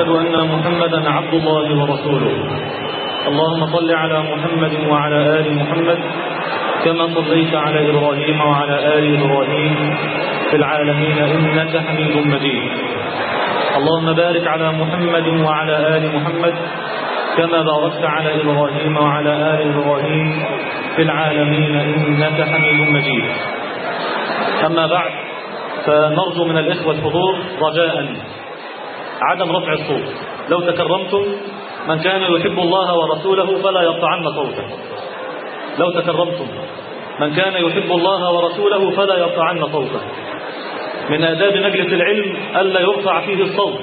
أشهد أن محمدا عبد الله ورسوله. اللهم صل على محمد وعلى آل محمد كما صليت على إبراهيم وعلى آل إبراهيم في العالمين إنك حميد مجيد. اللهم بارك على محمد وعلى آل محمد كما باركت على إبراهيم وعلى آل إبراهيم في العالمين إنك حميد مجيد. أما بعد فنرجو من الإخوة الحضور رجاء. عدم رفع الصوت. لو تكرمتم من كان يحب الله ورسوله فلا يقطعن صوته. لو تكرمتم من كان يحب الله ورسوله فلا يقطعن صوته. من آداب مجلس العلم ألا يرفع فيه الصوت.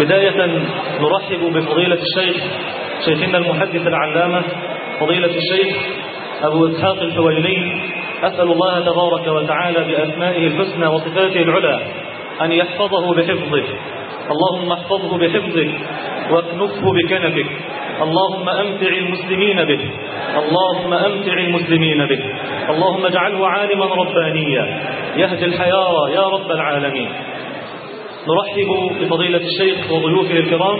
بداية نرحب بفضيلة الشيخ شيخنا المحدث العلامة فضيلة الشيخ أبو إسحاق الحويني. أسأل الله تبارك وتعالى بأسمائه الحسنى وصفاته العلى. أن يحفظه بحفظه اللهم احفظه بحفظك واكنفه بكنفك. اللهم أمتع المسلمين به اللهم أمتع المسلمين به اللهم اجعله عالما ربانيا. يهدي الحيارى يا رب العالمين. نرحب بفضيلة الشيخ وضيوفه الكرام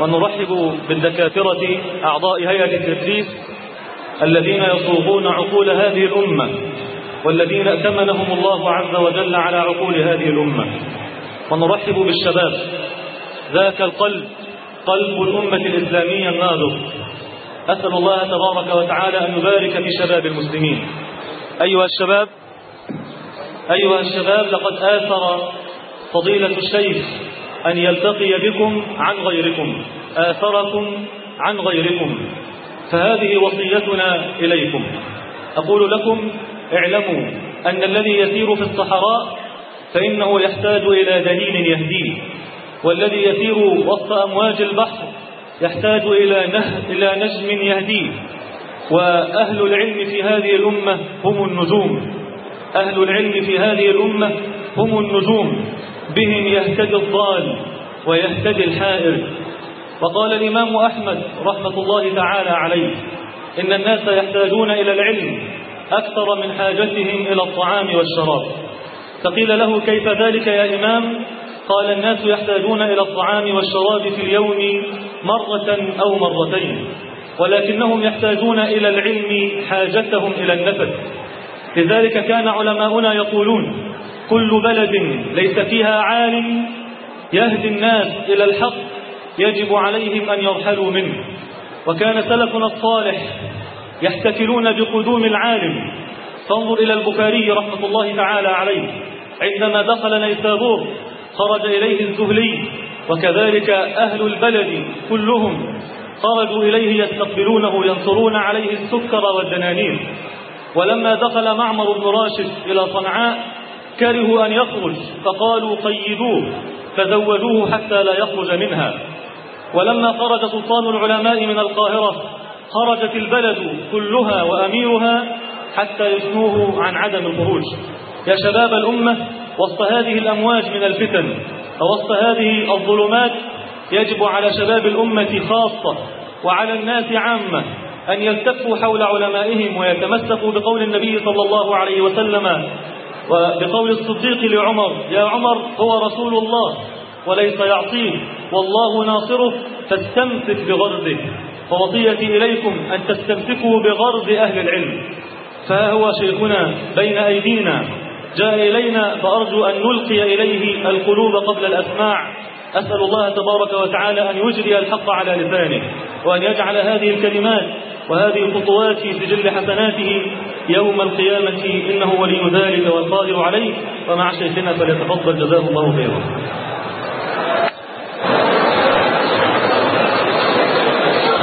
ونرحب بالدكاترة أعضاء هيئة التدريس الذين يصوغون عقول هذه الأمة. والذين ائتمنهم الله عز وجل على عقول هذه الأمة. ونرحب بالشباب. ذاك القلب قلب الأمة الإسلامية الناضج. أسأل الله تبارك وتعالى أن يبارك في شباب المسلمين. أيها الشباب أيها الشباب لقد آثر فضيلة الشيخ أن يلتقي بكم عن غيركم. آثركم عن غيركم. فهذه وصيتنا إليكم. أقول لكم اعلموا أن الذي يسير في الصحراء فإنه يحتاج إلى دليل يهديه والذي يسير وسط أمواج البحر يحتاج إلى, نه إلى نجم يهديه. وأهل العلم في هذه الأمة هم النجوم. أهل العلم في هذه الأمة هم النجوم. بهم يهتدي الضال ويهتدي الحائر. وقال الإمام أحمد رحمة الله تعالى عليه إن الناس يحتاجون إلى العلم أكثر من حاجتهم إلى الطعام والشراب. فقيل له كيف ذلك يا إمام؟ قال الناس يحتاجون إلى الطعام والشراب في اليوم مرة أو مرتين ولكنهم يحتاجون إلى العلم حاجتهم إلى النفس. لذلك كان علماؤنا يقولون كل بلد ليس فيها عالم يهدي الناس إلى الحق يجب عليهم أن يرحلوا منه. وكان سلفنا الصالح يحتفلون بقدوم العالم. فانظر إلى البخاري رحمة الله تعالى عليه. عندما دخل نيسابور خرج إليه الزهلي وكذلك أهل البلد كلهم خرجوا إليه يستقبلونه ينصرون عليه السكر والدنانير ولما دخل معمر بن راشد إلى صنعاء كرهوا أن يخرج فقالوا قيدوه فزوجوه حتى لا يخرج منها. ولما خرج سلطان العلماء من القاهرة خرجت البلد كلها وأميرها حتى يثنوه عن عدم الخروج. يا شباب الأمة وسط هذه الأمواج من الفتن ووسط هذه الظلمات يجب على شباب الأمة خاصة وعلى الناس عامة أن يلتفوا حول علمائهم ويتمسكوا بقول النبي صلى الله عليه وسلم وبقول الصديق لعمر يا عمر هو رسول الله وليس يعصيه والله ناصره فاستمسك بغرضه فوصيتي إليكم أن تستمسكوا بغرض أهل العلم. فها هو شيخنا بين أيدينا جاء إلينا فأرجو أن نلقي إليه القلوب قبل الأسماع. أسأل الله تبارك وتعالى أن يجري الحق على لسانه وأن يجعل هذه الكلمات وهذه الخطوات في سجل حسناته يوم القيامة. إنه ولي ذلك والقادر عليه. ومع شيخنا فليتفضل جزاه الله خيرا.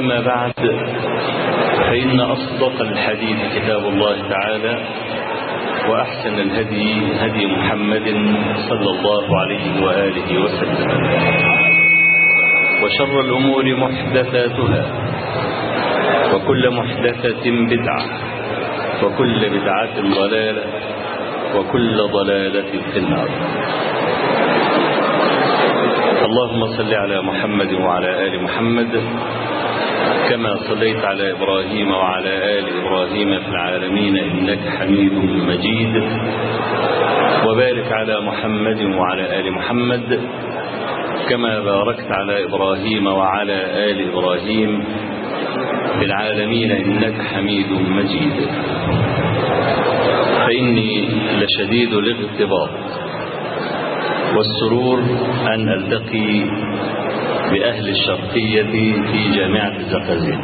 أما بعد فإن أصدق الحديث كتاب الله تعالى وأحسن الهدي هدي محمد صلى الله عليه وآله وسلم. وشر الأمور محدثاتها وكل محدثة بدعة وكل بدعة ضلالة وكل ضلالة في النار. اللهم صل على محمد وعلى آل محمد كما صليت على إبراهيم وعلى آل إبراهيم في العالمين إنك حميد مجيد. وبارك على محمد وعلى آل محمد كما باركت على إبراهيم وعلى آل إبراهيم في العالمين إنك حميد مجيد. فإني لشديد الاغتباط والسرور أن ألتقي بأهل الشرقية في جامعة الزقازيق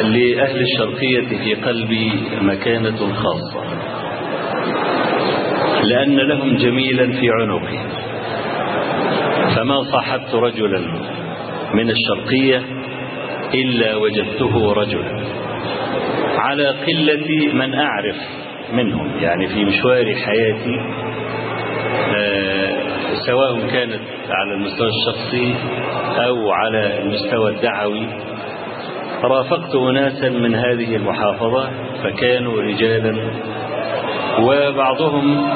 ولأهل الشرقية في قلبي مكانة خاصة. لأن لهم جميلا في عنقي. فما صاحبت رجلا من الشرقية إلا وجدته رجلا. على قلة من أعرف منهم. يعني في مشوار حياتي سواء كانت على المستوى الشخصي أو على المستوى الدعوي رافقت أناسا من هذه المحافظة فكانوا رجالا وبعضهم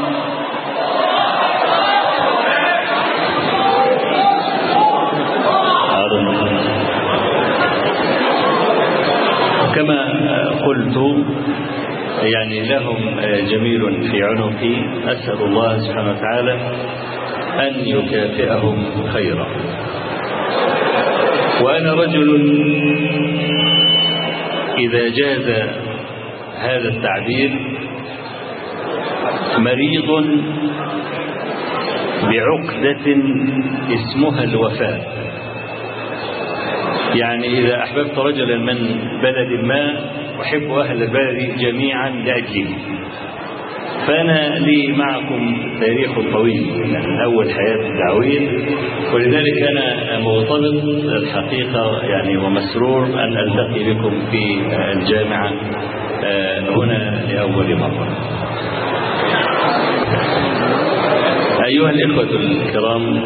كما قلت يعني لهم جميل في عنقي أسأل الله سبحانه وتعالى أن يكافئهم خيرا. وأنا رجل إذا جاز هذا التعبير مريض بعقدة اسمها الوفاء يعني إذا أحببت رجلا من بلد ما أحب أهل البلد جميعا لأجله. فأنا لي معكم تاريخ طويل من أول حياتي الدعوية ولذلك أنا مرتبط الحقيقة يعني ومسرور أن ألتقي بكم في الجامعة هنا لأول مرة. أيها الإخوة الكرام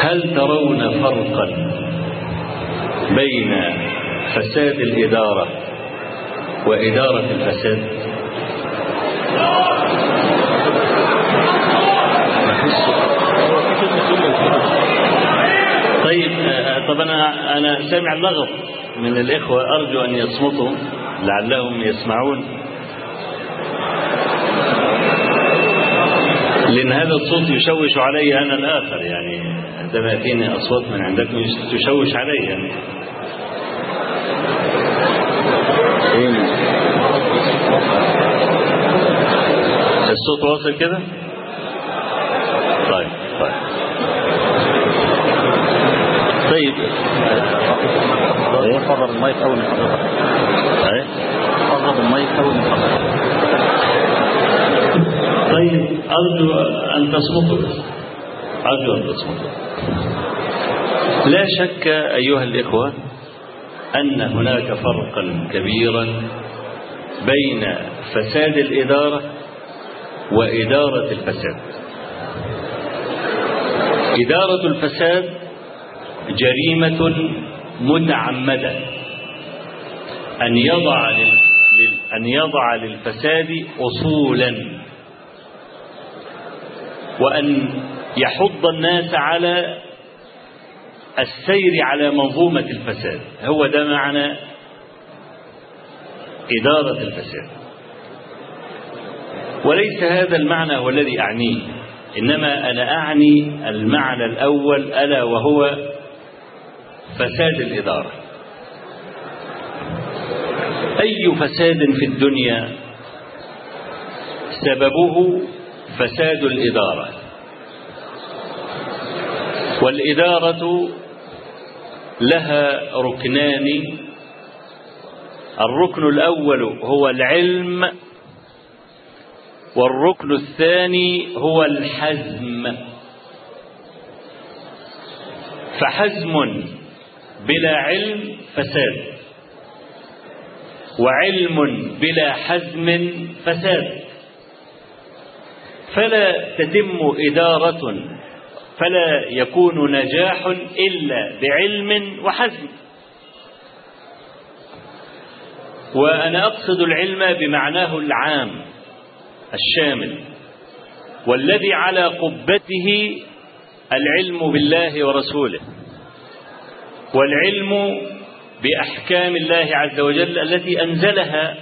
هل ترون فرقا بين فساد الإدارة وإدارة الفساد طيب طب أنا سامع اللغط من الإخوة أرجو أن يصمتوا لعلهم يسمعون. لأن هذا الصوت يشوش علي أنا الآخر يعني عندما يأتيني أصوات من عندكم تشوش علي يعني. الصوت واصل كده طيب طيب طيب إيه إيه؟ قرب أول من حضرتك طيب أرجو أن تصمتوا. أرجو أن تصمتوا. لا شك أيها الإخوة أن هناك فرقا كبيرا بين فساد الإدارة وإدارة الفساد. إدارة الفساد جريمة متعمدة أن يضع لل... أن يضع للفساد أصولا. وأن يحض الناس على السير على منظومة الفساد. هو ده معنى إدارة الفساد. وليس هذا المعنى هو الذي أعنيه. إنما أنا أعني المعنى الأول ألا وهو فساد الإدارة. أي فساد في الدنيا؟ سببه فساد الإدارة. والإدارة لها ركنان. الركن الأول هو العلم والركن الثاني هو الحزم. فحزم بلا علم فساد. وعلم بلا حزم فساد. فلا تتم إدارة فلا يكون نجاح إلا بعلم وحزم. وأنا أقصد العلم بمعناه العام الشامل والذي على قبته العلم بالله ورسوله والعلم بأحكام الله عز وجل التي أنزلها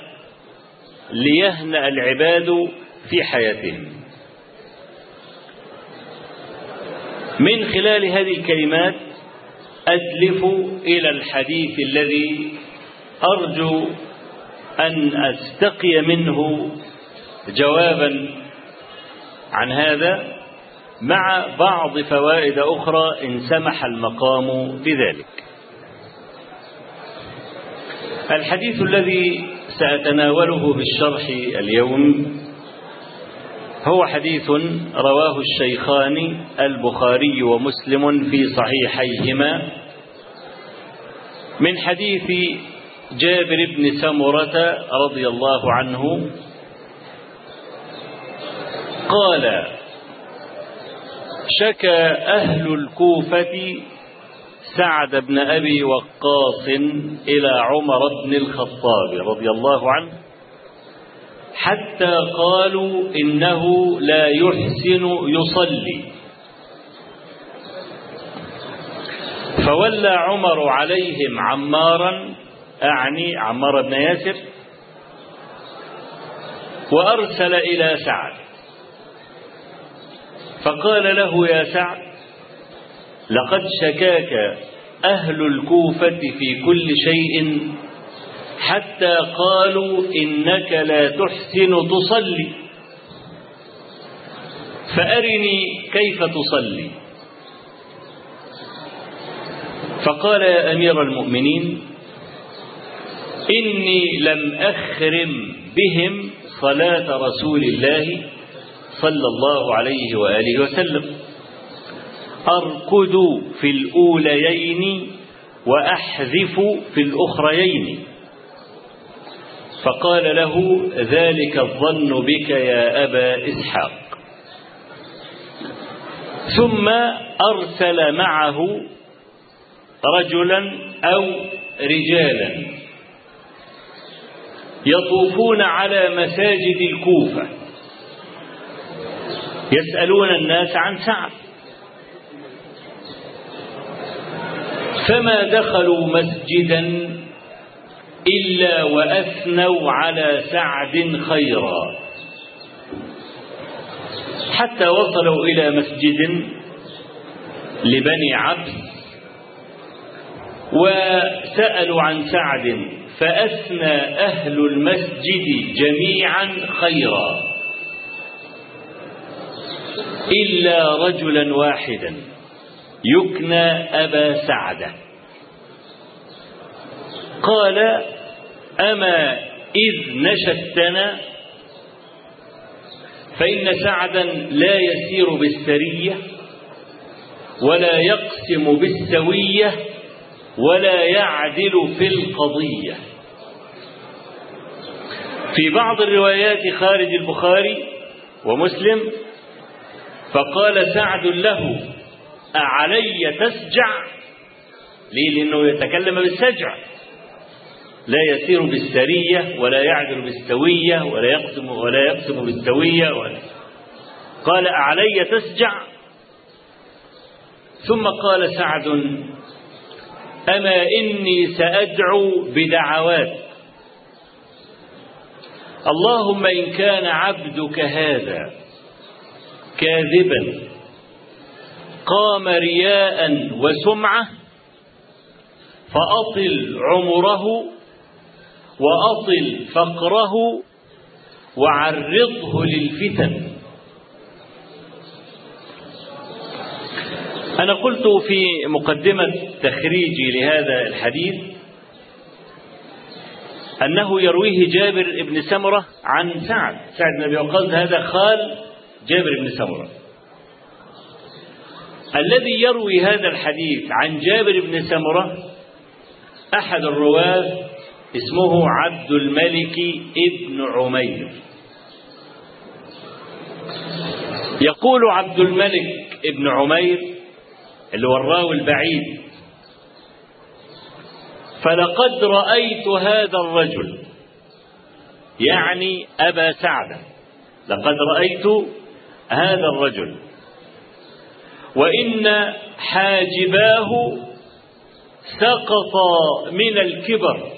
ليهنأ العباد في حياتهم. من خلال هذه الكلمات أدلف إلى الحديث الذي أرجو أن أستقي منه جوابا عن هذا مع بعض فوائد أخرى إن سمح المقام بذلك. الحديث الذي سأتناوله بالشرح اليوم هو حديث رواه الشيخان البخاري ومسلم في صحيحيهما من حديث جابر بن سمرة رضي الله عنه قال شكى أهل الكوفة سعد بن أبي وقاص إلى عمر بن الخطاب رضي الله عنه حتى قالوا إنه لا يحسن يصلي. فولى عمر عليهم عمارا أعني عمار بن ياسر وأرسل إلى سعد. فقال له يا سعد لقد شكاك أهل الكوفة في كل شيء حتى قالوا إنك لا تحسن تصلي. فأرني كيف تصلي. فقال يا أمير المؤمنين إني لم أخرم بهم صلاة رسول الله صلى الله عليه وآله وسلم. أركض في الأوليين وأحذف في الأخريين. فقال له ذلك الظن بك يا أبا إسحاق. ثم أرسل معه رجلا أو رجالا يطوفون على مساجد الكوفة يسألون الناس عن سعد. فما دخلوا مسجدا إلا وأثنوا على سعد خيرا. حتى وصلوا إلى مسجد لبني عبس وسألوا عن سعد فأثنى أهل المسجد جميعا خيرا. إلا رجلا واحدا. يكنى أبا سعدة قال أما إذ نشدتنا فإن سعدا لا يسير بالسرية ولا يقسم بالسوية ولا يعدل في القضية. في بعض الروايات خارج البخاري ومسلم فقال سعد له أعلي تسجع. ليه؟ لأنه يتكلم بالسجع. لا يسير بالسرية ولا يعدل بالسوية ولا يقسم ولا يقسم بالسوية ولا. قال أعلي تسجع. ثم قال سعد أما إني سأدعو بدعوات. اللهم إن كان عبدك هذا كاذبا. قام رياء وسمعة فأطل عمره وأطل فقره وعرضه للفتن. أنا قلت في مقدمة تخريجي لهذا الحديث أنه يرويه جابر بن سمرة عن سعد. سعد بن أبي وقاص هذا خال جابر بن سمرة. الذي يروي هذا الحديث عن جابر بن سمرة أحد الرواة اسمه عبد الملك ابن عمير. يقول عبد الملك ابن عمير اللي هو الراوي البعيد فلقد رأيت هذا الرجل يعني أبا سعد لقد رأيت هذا الرجل وإن حاجباه سقطا من الكبر.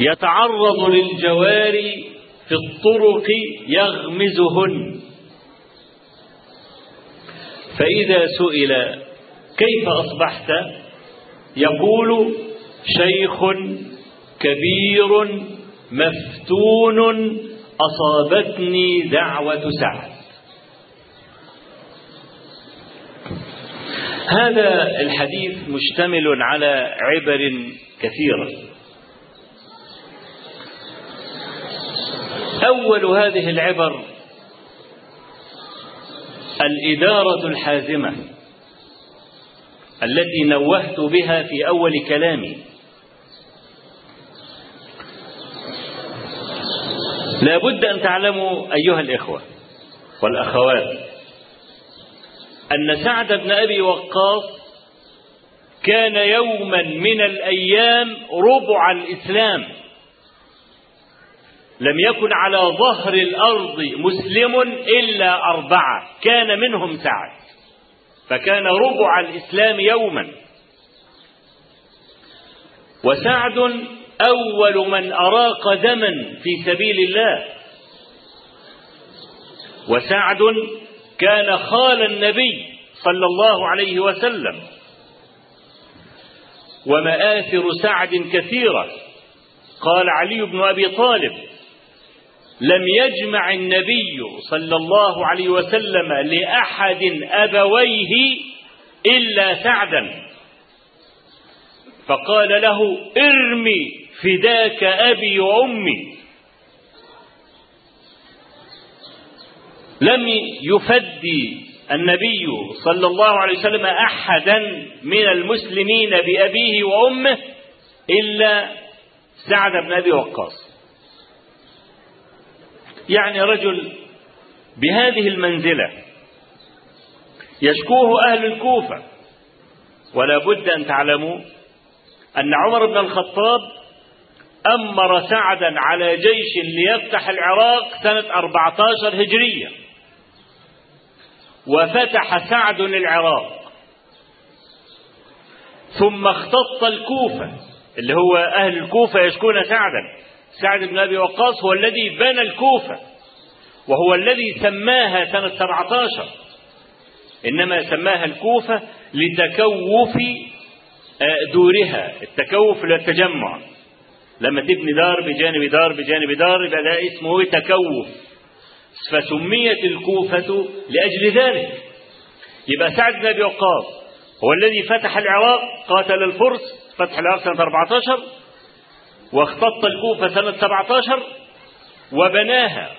يتعرض للجواري في الطرق يغمزهن. فإذا سئل كيف أصبحت؟ يقول شيخ كبير مفتون أصابتني دعوة سعد. هذا الحديث مشتمل على عبر كثيرة. أول هذه العبر الإدارة الحازمة التي نوهت بها في أول كلامي. لا بد أن تعلموا أيها الإخوة والأخوات أن سعد بن أبي وقاص كان يوما من الأيام ربع الإسلام. لم يكن على ظهر الأرض مسلم إلا أربعة كان منهم سعد. فكان ربع الإسلام يوما. وسعد أول من أراق دما في سبيل الله. وسعد كان خال النبي صلى الله عليه وسلم. ومآثر سعد كثيرة. قال علي بن أبي طالب لم يجمع النبي صلى الله عليه وسلم لأحد أبويه إلا سعدا. فقال له ارمي فداك أبي وأمي. لم يفدي النبي صلى الله عليه وسلم أحدا من المسلمين بأبيه وأمه إلا سعد بن أبي وقاص. يعني رجل بهذه المنزلة يشكوه أهل الكوفة ولا بد أن تعلموا أن عمر بن الخطاب أمر سعدا على جيش ليفتح العراق سنة 14 هجرية. وفتح سعد العراق ثم اختط الكوفة اللي هو أهل الكوفة يشكون سعدا. سعد بن أبي وقاص هو الذي بنى الكوفة وهو الذي سماها سنة 17 إنما سماها الكوفة لتكوف دورها التكوف للتجمع لما تبني دار بجانب دار بجانب دار يبقى ده اسمه تكوف. فسميت الكوفة لأجل ذلك. يبقى سعد بن أبي وقاص هو الذي فتح العراق قاتل الفرس فتح العراق سنة 14 واختط الكوفة سنة 17 وبناها.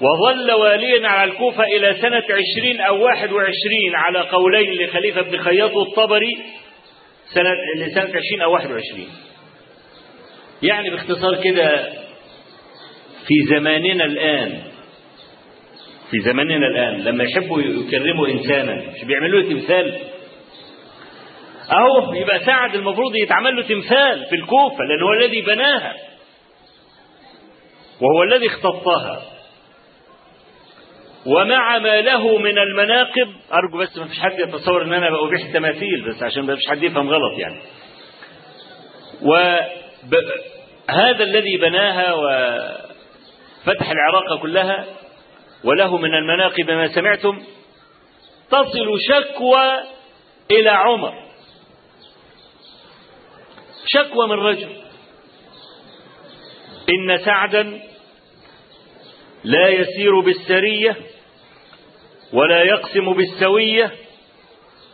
وظل واليا على الكوفة إلى سنة 20 أو 21 على قولين لخليفة بن خياط الطبري سنة لسنة 20 أو 21 يعني باختصار كده في زماننا الآن في زماننا الآن لما يحبوا يكرموا إنسانا مش بيعملوا له تمثال؟ أهو يبقى سعد المفروض يتعمل له تمثال في الكوفة لأن هو الذي بناها وهو الذي اختطها. ومع ما له من المناقب أرجو بس ما فيش حد يتصور أن أنا بأبيح التماثيل بس عشان ما فيش حد يفهم غلط يعني. وهذا الذي بناها وفتح العراق كلها وله من المناقب ما سمعتم تصل شكوى إلى عمر. شكوى من رجل. إن سعدا لا يسير بالسرية ولا يقسم بالسوية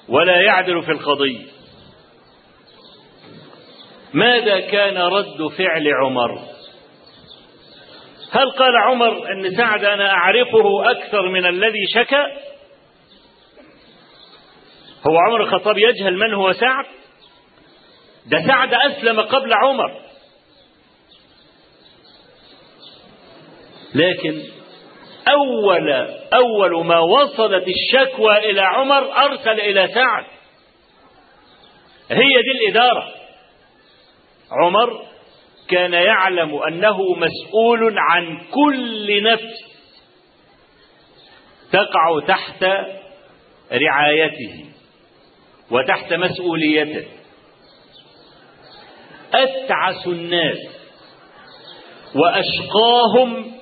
ولا يعدل في القضية. ماذا كان رد فعل عمر؟ هل قال عمر أن سعد أنا أعرفه أكثر من الذي شكى؟ هو عمر الخطاب يجهل من هو سعد؟ ده سعد أسلم قبل عمر. لكن أول أول ما وصلت الشكوى إلى عمر أرسل إلى سعد. هي دي الإدارة. عمر كان يعلم أنه مسؤول عن كل نفس تقع تحت رعايته وتحت مسؤوليته. أتعس الناس وأشقاهم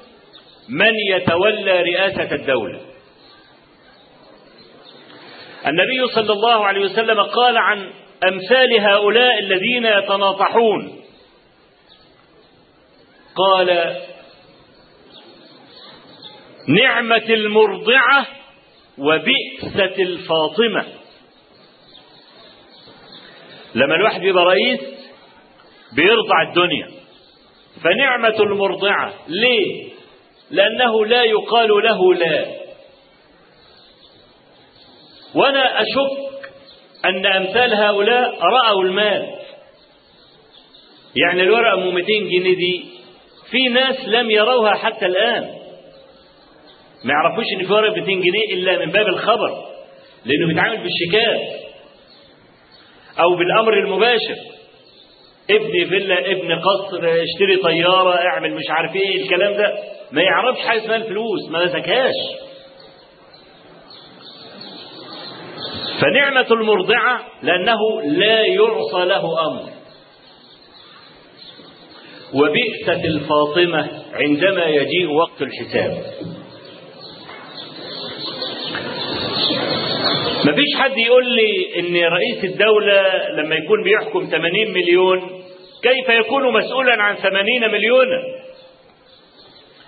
من يتولى رئاسة الدولة. النبي صلى الله عليه وسلم قال عن أمثال هؤلاء الذين يتناطحون. قال نعمة المرضعة وبئسة الفاطمة. لما الواحد يبقى رئيس بيرضع الدنيا. فنعمة المرضعة ليه؟ لأنه لا يقال له لا. وأنا أشك أن أمثال هؤلاء رأوا المال. يعني الورقة أم 200 جنيه دي في ناس لم يروها حتى الآن. ما يعرفوش إن في ورقة 200 جنيه إلا من باب الخبر لأنه بيتعامل بالشيكات أو بالأمر المباشر. ابني فيلا ابن قصر اشتري طيارة اعمل مش عارف إيه الكلام ده. ما يعرفش حاجة اسمها الفلوس ما مسكهاش فنعمة المرضعة لأنه لا يعصى له أمر. وبئسة الفاطمة عندما يجيء وقت الحساب. مفيش حد يقول لي إن رئيس الدولة لما يكون بيحكم 80 مليون كيف يكون مسؤولا عن 80 مليونا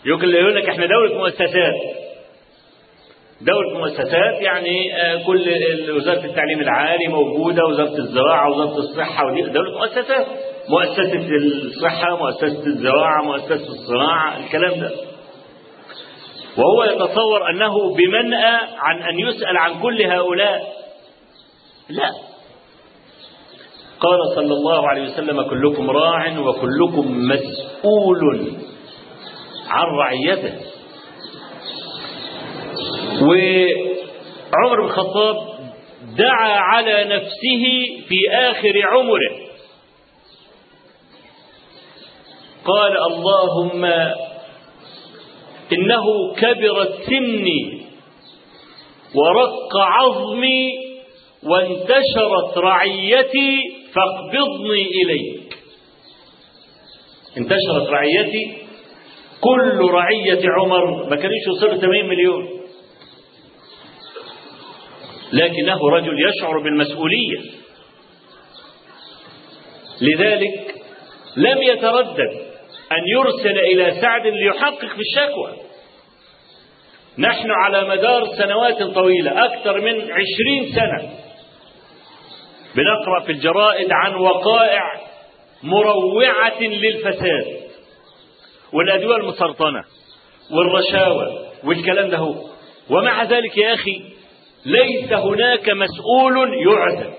يقول لك إحنا دولة مؤسسات. دولة مؤسسات يعني كل وزارة التعليم العالي موجودة وزارة الزراعة وزارة الصحة ودي دولة مؤسسات. مؤسسة الصحة مؤسسة الزراعة مؤسسة الصناعة الكلام ده. وهو يتصور أنه بمنأى عن أن يسأل عن كل هؤلاء. لا. قال صلى الله عليه وسلم كلكم راع وكلكم مسؤول عن رعيته. وعمر بن الخطاب دعا على نفسه في آخر عمره. قال اللهم إنه كبرت سني ورق عظمي وانتشرت رعيتي فاقبضني إليك. انتشرت رعيتي. كل رعية عمر ما كانش يوصل 80 مليون. لكنه رجل يشعر بالمسؤولية. لذلك لم يتردد. أن يرسل إلى سعد ليحقق في الشكوى. نحن على مدار سنوات طويلة أكثر من عشرين سنة بنقرأ في الجرائد عن وقائع مروعة للفساد والأدوية المسرطنة والرشاوى والكلام ده هو. ومع ذلك يا أخي ليس هناك مسؤول يعزل.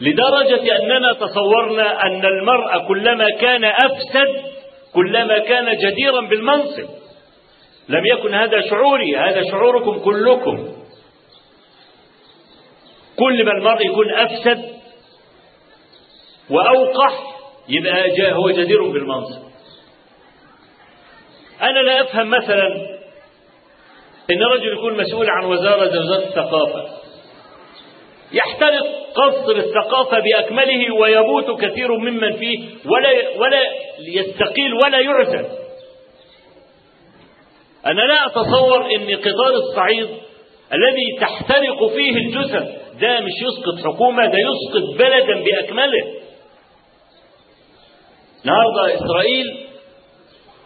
لدرجة أننا تصورنا أن المرء كلما كان أفسد كلما كان جديرا بالمنصب. لم يكن هذا شعوري هذا شعوركم كلكم. كل ما المرء يكون أفسد وأوقح يبقى هو جدير بالمنصب. أنا لا أفهم مثلا إن رجل يكون مسؤول عن وزارة وزارة الثقافة. يحترق قصر الثقافة بأكمله ويموت كثير ممن فيه ولا ولا يستقيل ولا يعزل. أنا لا أتصور أن قطار الصعيد الذي تحترق فيه الجثث ده مش يسقط حكومة ده يسقط بلدا بأكمله. النهارده إسرائيل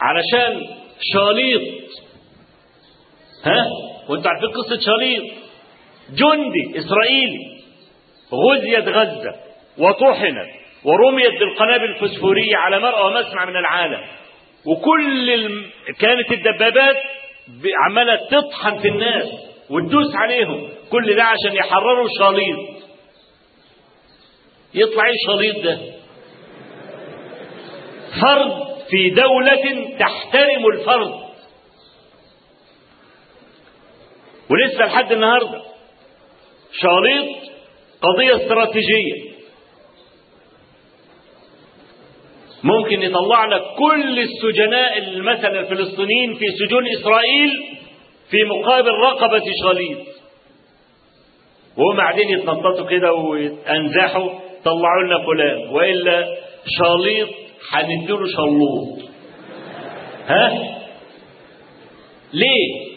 علشان شاليط ها وانتوا عارفين قصة شاليط جندي إسرائيلي غزيت غزة وطحنت ورميت بالقنابل الفسفورية على مرأى ومسمع من العالم. وكل الم... كانت الدبابات عمالة تطحن في الناس وتدوس عليهم كل ده عشان يحرروا شاليط يطلع إيه شاليط ده؟ فرد في دولة تحترم الفرد ولسه لحد النهارده. شاليط قضية استراتيجية. ممكن يطلع لك كل السجناء مثلا الفلسطينيين في سجون إسرائيل في مقابل رقبة شاليط وهم قاعدين يتنططوا كده وينزحوا طلعوا لنا فلان. وإلا شاليط هنديله شلوط. ها؟ ليه؟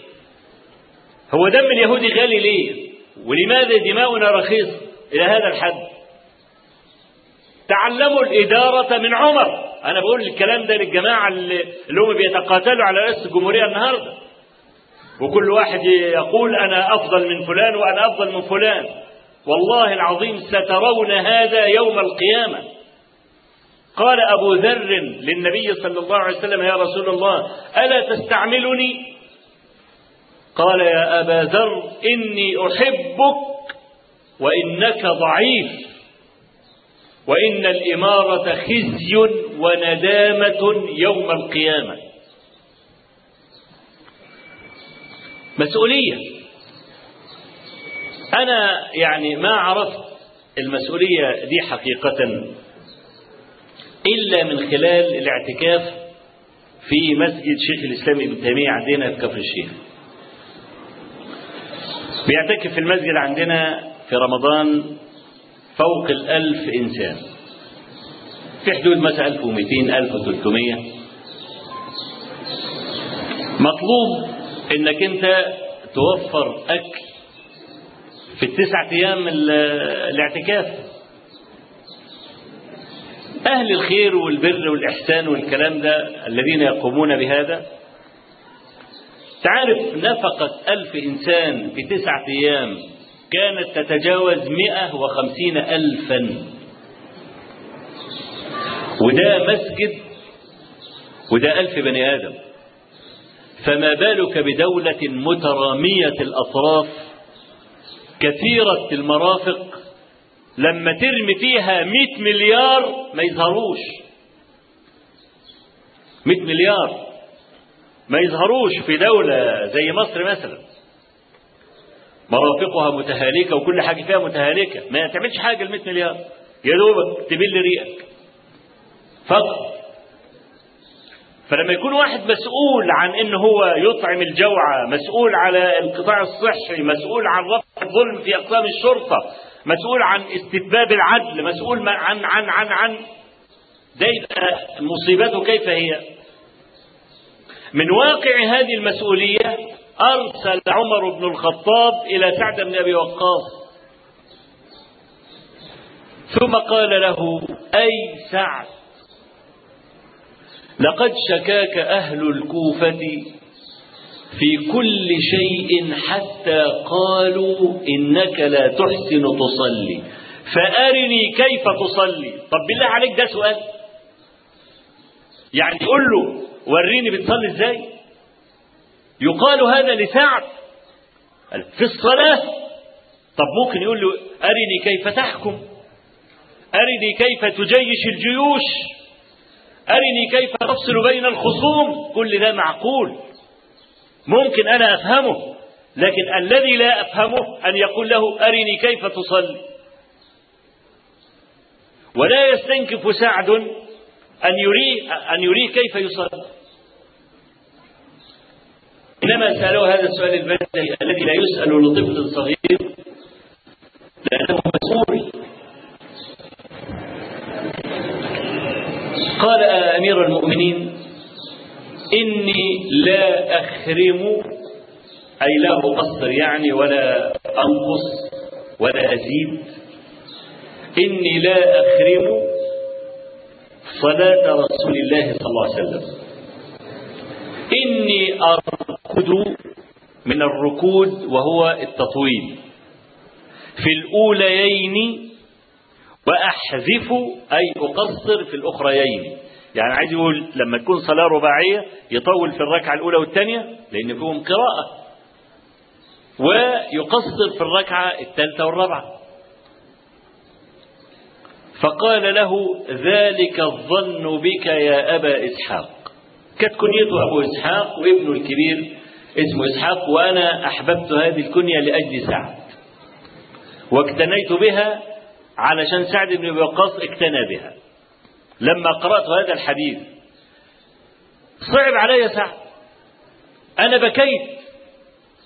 هو دم اليهودي غالي ليه؟ ولماذا دماؤنا رخيصة إلى هذا الحد؟ تعلموا الإدارة من عمر. أنا بقول الكلام ده للجماعة اللي هم بيتقاتلوا على رئاسة الجمهورية النهاردة. وكل واحد يقول أنا أفضل من فلان وأنا أفضل من فلان. والله العظيم سترون هذا يوم القيامة. قال أبو ذر للنبي صلى الله عليه وسلم يا رسول الله ألا تستعملني؟ قال يا أبا ذر إني أحبك وإنك ضعيف وإن الإمارة خزي وندامة يوم القيامة. مسؤولية. أنا يعني ما عرفت المسؤولية دي حقيقة إلا من خلال الاعتكاف في مسجد شيخ الإسلام ابن تيمية عندنا في كفر الشيخ. بيعتكف في المسجد عندنا في رمضان فوق الألف إنسان. في حدود مثلا 1200 1300 مطلوب إنك أنت توفر أكل في التسعة أيام ال- الاعتكاف. أهل الخير والبر والإحسان والكلام ده الذين يقومون بهذا تعرف نفقة ألف إنسان في تسعة أيام كانت تتجاوز مئة وخمسين ألفا. وده مسجد وده ألف بني آدم. فما بالك بدولة مترامية الأطراف كثيرة المرافق لما ترمي فيها مئة مليار ما يظهروش. مئة مليار. ما يظهروش في دولة زي مصر مثلا. مرافقها متهالكة وكل حاجة فيها متهالكة. ما تعملش حاجة ال 100 مليار. يا دوبك تبل ريقك. فقط. فلما يكون واحد مسؤول عن إن هو يطعم الجوعى مسؤول على القطاع الصحي مسؤول عن رفع الظلم في أقسام الشرطة مسؤول عن استتباب العدل مسؤول عن عن عن عن ده يبقى مصيبته كيف هي؟ من واقع هذه المسؤولية أرسل عمر بن الخطاب إلى سعد بن أبي وقاص. ثم قال له أي سعد لقد شكاك أهل الكوفة في كل شيء حتى قالوا إنك لا تحسن تصلي فأرني كيف تصلي. طب بالله عليك ده سؤال. يعني قول له وريني بتصلي إزاي. يقال هذا لسعد. في الصلاة؟ طب ممكن يقول له أرني كيف تحكم؟ أرني كيف تجيش الجيوش؟ أرني كيف تفصل بين الخصوم؟ كل ده معقول. ممكن أنا أفهمه لكن الذي لا أفهمه أن يقول له أرني كيف تصلي؟ ولا يستنكف سعد أن يريه أن يريه كيف يصلي. إنما سألوه هذا السؤال البديهي الذي لا يسأل لطفل صغير لأنه مسؤول. قال أمير المؤمنين إني لا أخرم أي لا أقصر يعني ولا أنقص ولا أزيد. إني لا أخرم صلاة رسول الله صلى الله عليه وسلم. إني أركض من الركود وهو التطويل. في الأوليين وأحذف أي أقصر في الأخريين. يعني عايز يقول لما تكون صلاة رباعية يطول في الركعة الأولى والثانية لأن فيهم قراءة. ويقصر في الركعة الثالثة والرابعة. فقال له ذلك الظن بك يا أبا إسحاق. كانت كنيته أبو إسحاق وابنه الكبير اسمه إسحاق وأنا أحببت هذه الكنية لأجل سعد. واقتنيت بها علشان سعد بن وقاص اقتنى بها. لما قرأت هذا الحديث صعب علي سعد. أنا بكيت.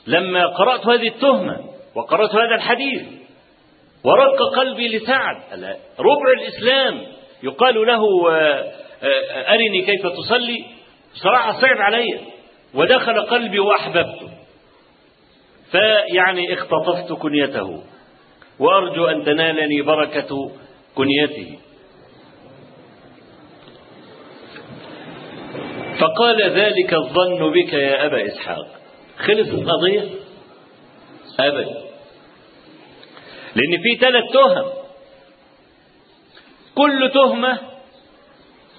لما قرأت هذه التهمة وقرأت هذا الحديث ورق قلبي لسعد. ربع الإسلام. يقال له أرني كيف تصلي. بصراحة صعب علي. ودخل قلبي وأحببته. فيعني اختطفت كنيته. وأرجو أن تنالني بركة كنيته. فقال ذلك الظن بك يا أبا إسحاق. خلص القضية؟ أبدا لأن في ثلاث تهم. كل تهمة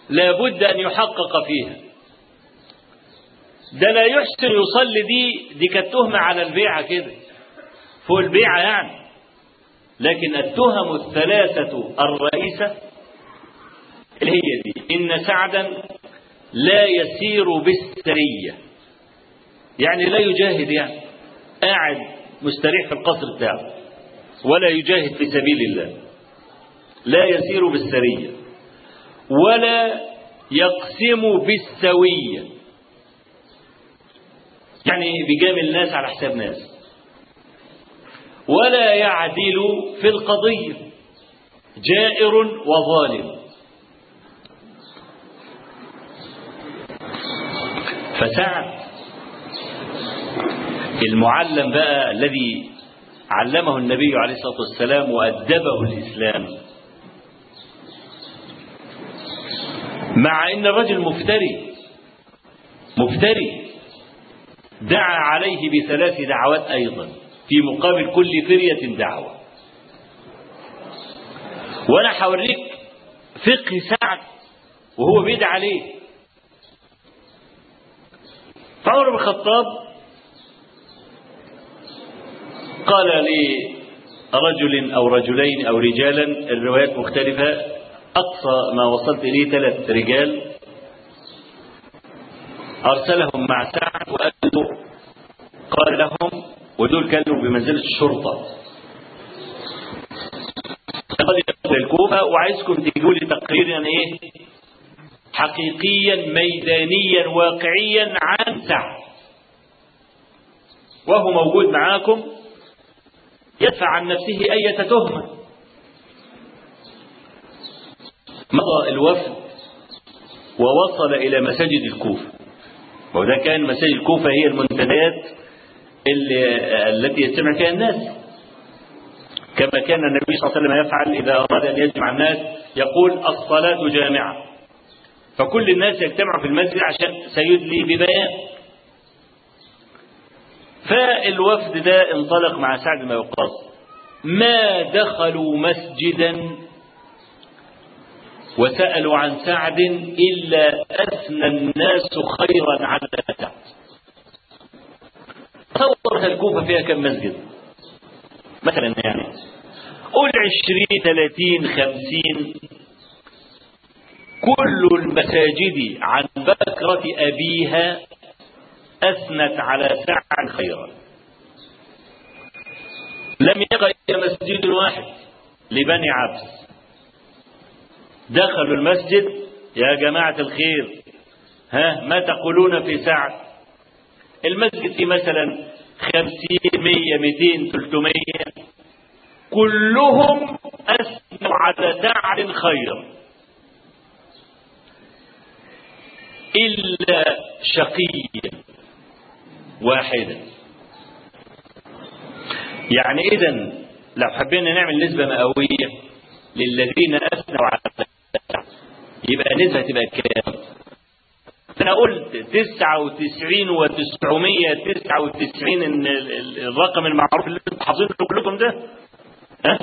لابد أن يحقق فيها. ده لا يحسن يصلي دي دي كانت تهمة على البيعة كده. فوق البيعة يعني. لكن التهم الثلاثة الرئيسة اللي هي دي. إن سعدا لا يسير بالسرية. يعني لا يجاهد يعني. قاعد مستريح في القصر بتاعه. ولا يجاهد في سبيل الله. لا يسير بالسرية. ولا يقسم بالسوية. يعني بيجامل الناس على حساب ناس. ولا يعدل في القضية. جائر وظالم. فسعد المعلم بقى الذي علمه النبي عليه الصلاة والسلام وأدبه الإسلام. مع أن الرجل مفتري مفتري دعا عليه بثلاث دعوات أيضا في مقابل كل فرية دعوة. وأنا هوريك فقه سعد وهو بيدعى عليه فعمر بن الخطاب قال لرجل أو رجلين أو رجالا الروايات مختلفة. أقصى ما وصلت إليه ثلاث رجال. أرسلهم مع سعد له قال لهم ودول كانوا بمنزلة الشرطة. قال الكوفة وعايزكم تجيبوا لي تقريرا إيه؟ حقيقيا ميدانيا واقعيا عن سعد. وهو موجود معاكم. يدفع عن نفسه أية تهمة مضى الوفد ووصل إلى مساجد الكوفة. وده كان مساجد الكوفة هي المنتديات التي يجتمع فيها الناس. كما كان النبي صلى الله عليه وسلم يفعل إذا أراد أن يجمع الناس يقول الصلاة جامعة. فكل الناس يجتمعوا في المسجد عشان سيدلي ببيان. فالوفد ده انطلق مع سعد بن وقاص. ما دخلوا مسجدا وسألوا عن سعد إلا أثنى الناس خيرا على سعد. تصور الكوفة فيها كم مسجد؟ مثلا يعني قول عشرين ثلاثين خمسين. كل المساجد عن بكرة أبيها أثنت على سعد خيرا. لم يبق إلا مسجد واحد لبني عبس. دخلوا المسجد يا جماعة الخير ها ما تقولون في سعد المسجد فيه مثلا خمسين مية ميتين تلتمية. كلهم أثنوا على سعد خيرا. إلا شقيا. واحدا يعني إذا لو حبينا نعمل نسبة مئوية للذين أثنوا على يبقى نسبة تبقى كام؟ أنا قلت تسعة وتسعين وتسعمية تسعة وتسعين إن الرقم المعروف اللي أنتم حافظينه كلكم ده ها؟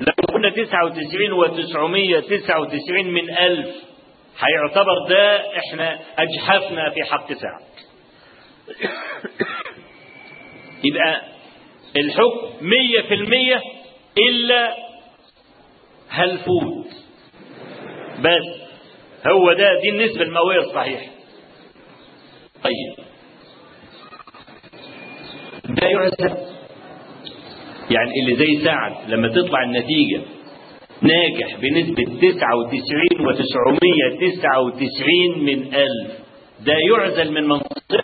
لو كنا 99 و999 من ألف هيعتبر ده إحنا أجحفنا في حق سعد يبقى الحكم مية في المية إلا هالفوت بس هو ده دي النسبة المئوية الصحيحة. طيب. ده يعزم يعني اللي زي سعد لما تطلع النتيجة ناجح بنسبة 99 و999 من ألف. ده يعزل من منصبه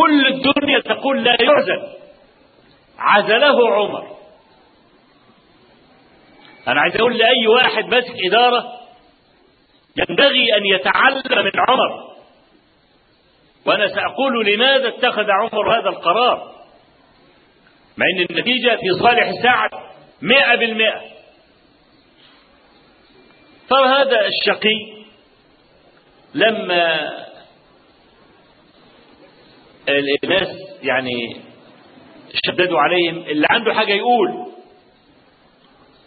كل الدنيا تقول لا يعزل. عزله عمر. أنا عايز أقول لأي واحد ماسك إدارة ينبغي أن يتعلم من عمر. وأنا سأقول لماذا اتخذ عمر هذا القرار؟ مع أن النتيجة في صالح سعد مئة بالمئة. فهذا الشقي لما الناس يعني شددوا عليهم اللي عنده حاجة يقول.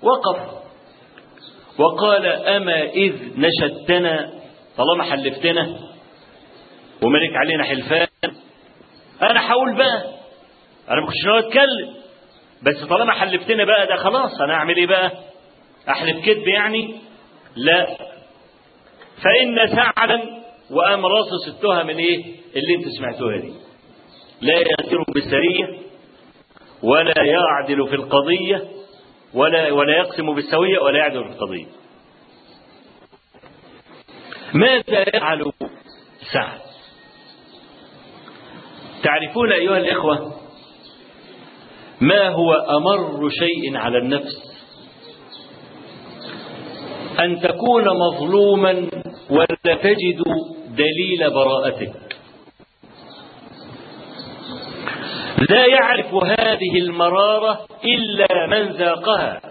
وقف. وقال أما إذ نشدتنا؟ طالما حلفتنا. وملك علينا حلفان. أنا هقول بقى. أنا ما كنتش ناوي أتكلم. بس طالما حلفتنا بقى ده خلاص أنا أعمل إيه بقى؟ أحلف كذب يعني؟ لا. فإن سعدا وقام راصص التهم الإيه؟ اللي أنتوا سمعتوها دي. لا يأثر بالسرية ولا يعدل في القضية ولا ولا يقسم بالسوية ولا يعدل في القضية. ماذا يفعل سعد؟ تعرفون أيها الإخوة ما هو أمر شيء على النفس؟ أن تكون مظلوما ولا تجد دليل براءتك لا يعرف هذه المرارة إلا من ذاقها.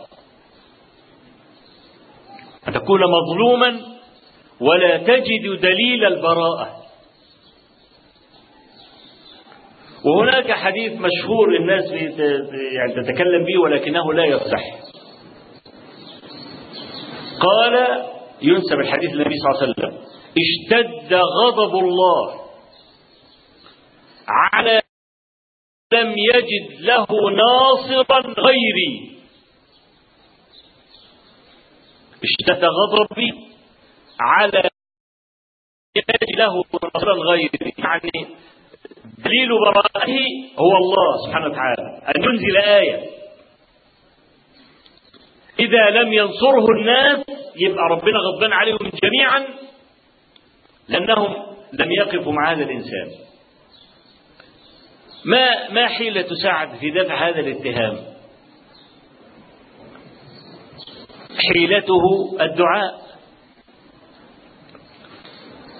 أن تكون مظلوما ولا تجد دليل البراءة. وهناك حديث مشهور الناس يعني تتكلم به ولكنه لا يصح. قال ينسب الحديث للنبي صلى الله عليه وسلم اشتد غضب الله على لم يجد له ناصرا غيري. اشتد غضبي على يجد له ناصرا غيري. يعني دليل براءته هو الله سبحانه وتعالى. أن ينزل آية. إذا لم ينصره الناس يبقى ربنا غضبان عليهم جميعا لأنهم لم يقفوا مع هذا الإنسان. ما ما حيلة سعد في دفع هذا الاتهام؟ حيلته الدعاء.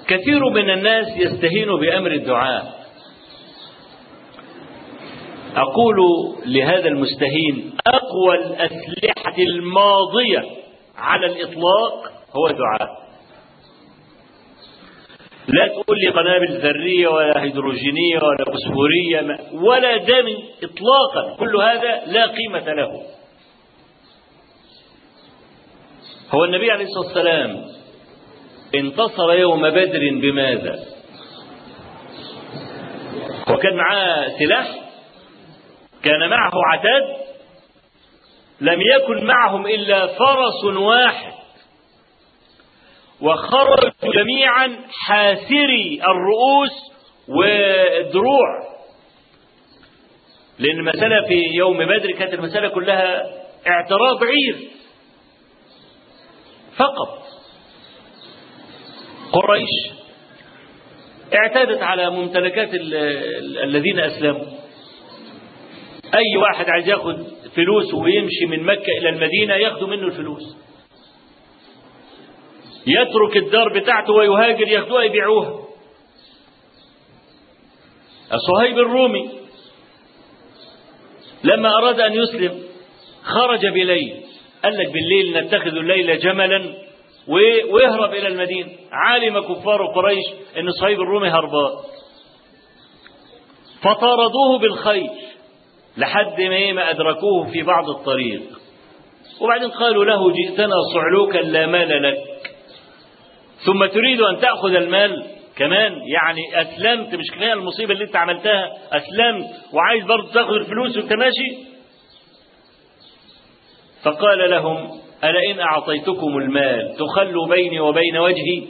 كثير من الناس يستهين بأمر الدعاء. أقول لهذا المستهين أقوى الأسلحة الماضية على الإطلاق هو الدعاء. لا تقول لي قنابل ذرية ولا هيدروجينية ولا فوسفورية ولا دم إطلاقا. كل هذا لا قيمة له. هو النبي عليه الصلاة والسلام انتصر يوم بدر بماذا؟ وكان معاه سلاح كان معه عتاد لم يكن معهم إلا فرس واحد. وخرجوا جميعا حاسري الرؤوس والدروع لأن المسألة في يوم بدر كانت المسألة كلها اعتراض عير فقط. قريش اعتادت على ممتلكات الذين أسلموا. أي واحد عايز ياخد فلوس ويمشي من مكة إلى المدينة ياخدوا منه الفلوس. يترك الدار بتاعته ويهاجر ياخدوها يبيعوها. الصهيب الرومي لما أراد أن يسلم خرج بليل قال لك بالليل نتخذ الليل جملا ويهرب إلى المدينة. علم كفار قريش أن صهيب الرومي هربان. فطاردوه بالخيل لحد ما إيه ما أدركوه في بعض الطريق. وبعدين قالوا له جئتنا صعلوكا لا مال لك. ثم تريد أن تأخذ المال كمان يعني أسلمت مش كفاية المصيبة اللي أنت عملتها أسلمت وعايز برضه تاخذ الفلوس وأنت ماشي؟ فقال لهم ألا إن أعطيتكم المال تخلوا بيني وبين وجهي؟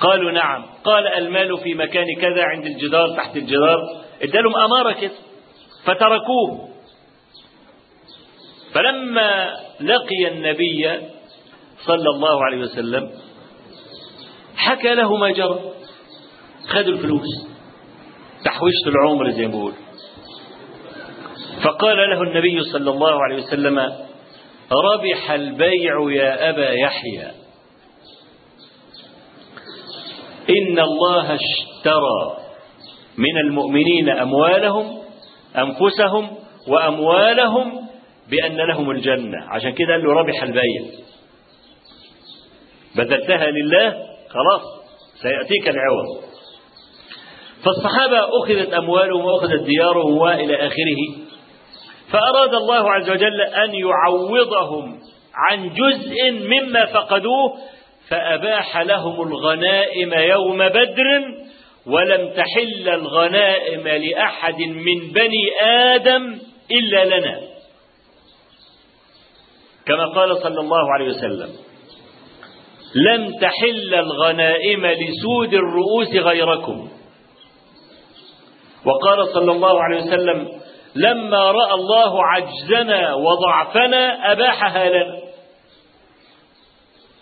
قالوا نعم. قال المال في مكان كذا عند الجدار تحت الجدار. ادالهم أمارة كده فتركوه. فلما لقي النبي صلى الله عليه وسلم حكى له ما جرى. خدوا الفلوس. تحويشة العمر زي ما بيقول فقال له النبي صلى الله عليه وسلم ربح البيع يا أبا يحيى. إن الله اشترى من المؤمنين أموالهم أنفسهم وأموالهم بأن لهم الجنة. عشان كده قال له ربح البيع. بذلتها لله خلاص سيأتيك العوض. فالصحابة أخذت أموالهم وأخذت ديارهم وإلى آخره. فأراد الله عز وجل أن يعوضهم عن جزء مما فقدوه فأباح لهم الغنائم يوم بدر ولم تحل الغنائم لأحد من بني آدم إلا لنا. كما قال صلى الله عليه وسلم لم تحل الغنائم لسود الرؤوس غيركم. وقال صلى الله عليه وسلم لما رأى الله عجزنا وضعفنا اباحها لنا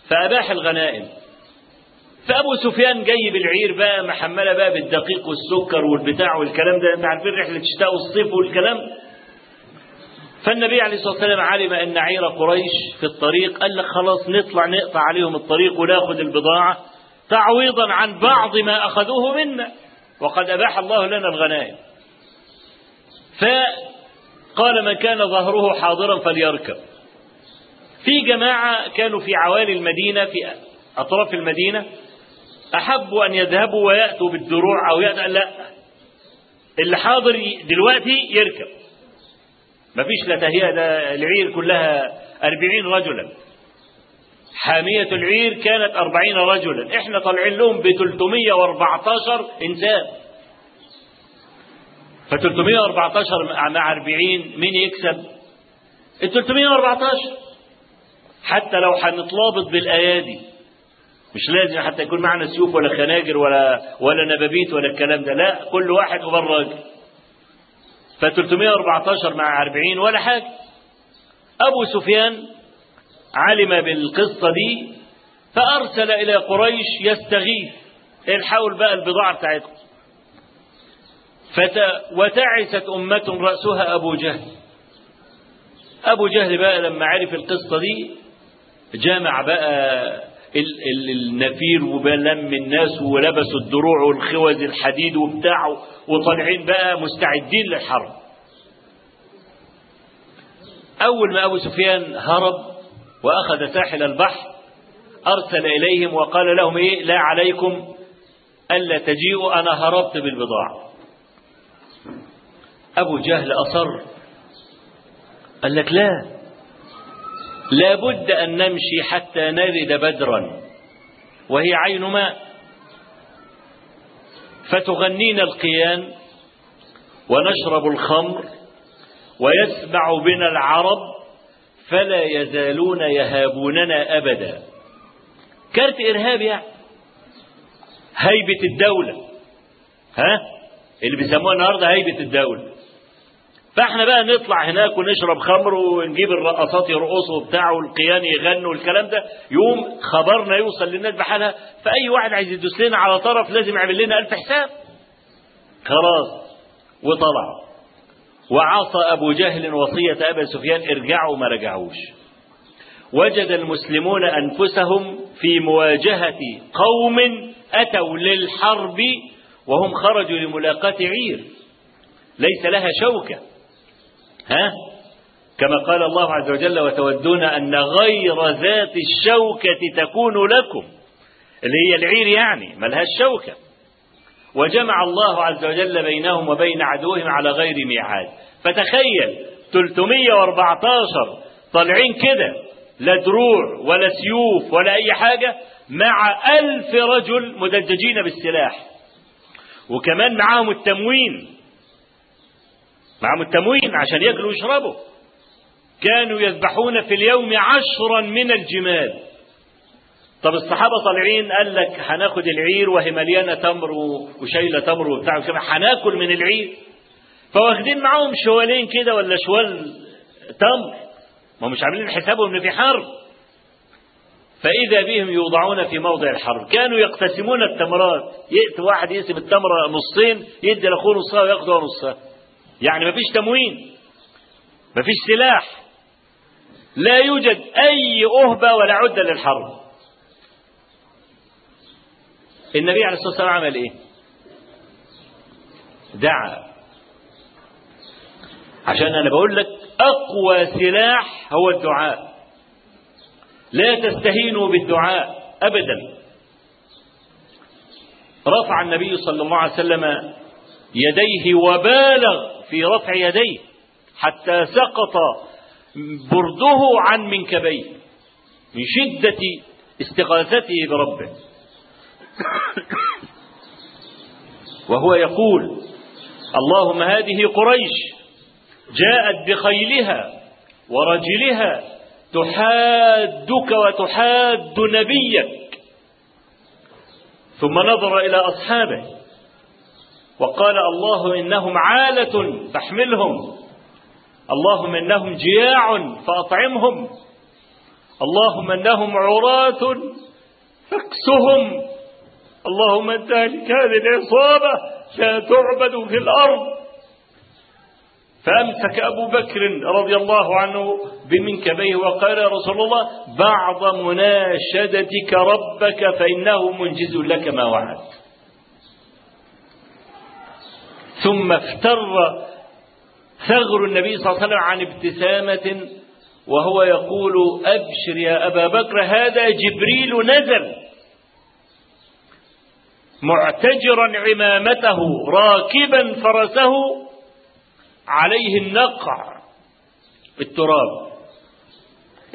فأباح الغنائم. فأبو سفيان جاي بالعير بقى محملة بقى بالدقيق والسكر والبتاع والكلام ده انت عارفين رحله الشتاء والصيف والكلام. فالنبي عليه الصلاة والسلام علم أن عير قريش في الطريق قال لك خلاص نطلع نقطع عليهم الطريق وناخذ البضاعة تعويضا عن بعض ما أخذوه منا. وقد أباح الله لنا الغنائم. فقال من كان ظهره حاضرا فليركب. في جماعة كانوا في عوالي المدينة في أطراف المدينة أحبوا أن يذهبوا ويأتوا بالدروع أو يأتوا لا اللي حاضر دلوقتي يركب. مفيش لا تهيئة ده العير كلها أربعين رجلا. حامية العير كانت أربعين رجلا. إحنا طالعين لهم ب 314 إنسان. ف 314 مع 40 مين يكسب؟ ال 314 حتى لو هنتلابط بالأيادي. مش لازم حتى يكون معنا سيوف ولا خناجر ولا ولا نبابيت ولا الكلام ده. لا كل واحد وبراج ف 314 مع 40 ولا حاجة. أبو سفيان علم بالقصة دي فأرسل إلى قريش يستغيث. الحول بقى البضاعة بتاعتكم. فت... وتعست أمة رأسها أبو جهل. أبو جهل بقى لما عرف القصة دي جامع بقى. النفير وبلم الناس ولبسوا الدروع والخوذ الحديد وبتاعه وطالعين بقى مستعدين للحرب. أول ما أبو سفيان هرب وأخذ ساحل البحر أرسل إليهم وقال لهم إيه؟ لا عليكم ألا تجيئوا أنا هربت بالبضاعة. أبو جهل أصر قال لك لا لابد أن نمشي حتى نرد بدرا وهي عين ماء. فتغنينا القيان ونشرب الخمر ويسمع بنا العرب فلا يزالون يهابوننا أبدا. كارت إرهاب يعني هيبة الدولة. ها؟ اللي بيسموها النهارده هيبة الدولة. فاحنا بقى نطلع هناك ونشرب خمر ونجيب الرقصات يرقصوا وبتاع والقيان يغنوا والكلام ده. يوم خبرنا يوصل للناس بحالها. فأي واحد عايز يدوس لنا على طرف لازم يعمل لنا ألف حساب. خلاص. وطلع. وعصى أبو جهل وصية أبا سفيان ارجعوا ما رجعوش. وجد المسلمون أنفسهم في مواجهة قوم أتوا للحرب وهم خرجوا لملاقاة عير. ليس لها شوكة. ها؟ كما قال الله عز وجل وتودون أن غير ذات الشوكة تكون لكم. اللي هي العير يعني ملهاش شوكة. وجمع الله عز وجل بينهم وبين عدوهم على غير ميعاد. فتخيل 314 طالعين كده لا دروع ولا سيوف ولا أي حاجة مع ألف رجل مدججين بالسلاح. وكمان معاهم التموين. معاهم التموين عشان ياكلوا ويشربوا. كانوا يذبحون في اليوم عشرا من الجمال. طب الصحابة طالعين قال لك هناخد العير وهي مليانة تمر وشايلة تمر وبتاع هناكل من العير. فواخدين معاهم شوالين كده ولا شوال تمر. ما مش عاملين حسابهم ان في حرب. فإذا بهم يوضعون في موضع الحرب. كانوا يقتسمون التمرات. يأتي واحد يقسم التمرة نصين يدي لأخوه نصها وياخده نصها. يعني ما فيش تموين ما فيش سلاح لا يوجد أي أهبة ولا عدة للحرب. النبي عليه الصلاة والسلام عمل إيه؟ دعا. عشان أنا بقول لك أقوى سلاح هو الدعاء. لا تستهينوا بالدعاء أبدا. رفع النبي صلى الله عليه وسلم يديه وبالغ في رفع يديه حتى سقط برده عن منكبيه من شدة استغاثته بربه. وهو يقول اللهم هذه قريش جاءت بخيلها ورجلها تحادك وتحاد نبيك. ثم نظر إلى أصحابه وقال الله إنهم عالة فاحملهم. اللهم إنهم جياع فأطعمهم. اللهم إنهم عراة فاكسهم. اللهم انت هذه العصابة لا تعبد في الأرض. فأمسك أبو بكر رضي الله عنه بمنكبيه وقال يا رسول الله بعض مناشدتك ربك فإنه منجز لك ما وعد ثم افتر ثغر النبي صلى الله عليه وسلم عن ابتسامة وهو يقول أبشر يا أبا بكر هذا جبريل نزل معتجرا عمامته راكبا فرسه عليه النقع التراب.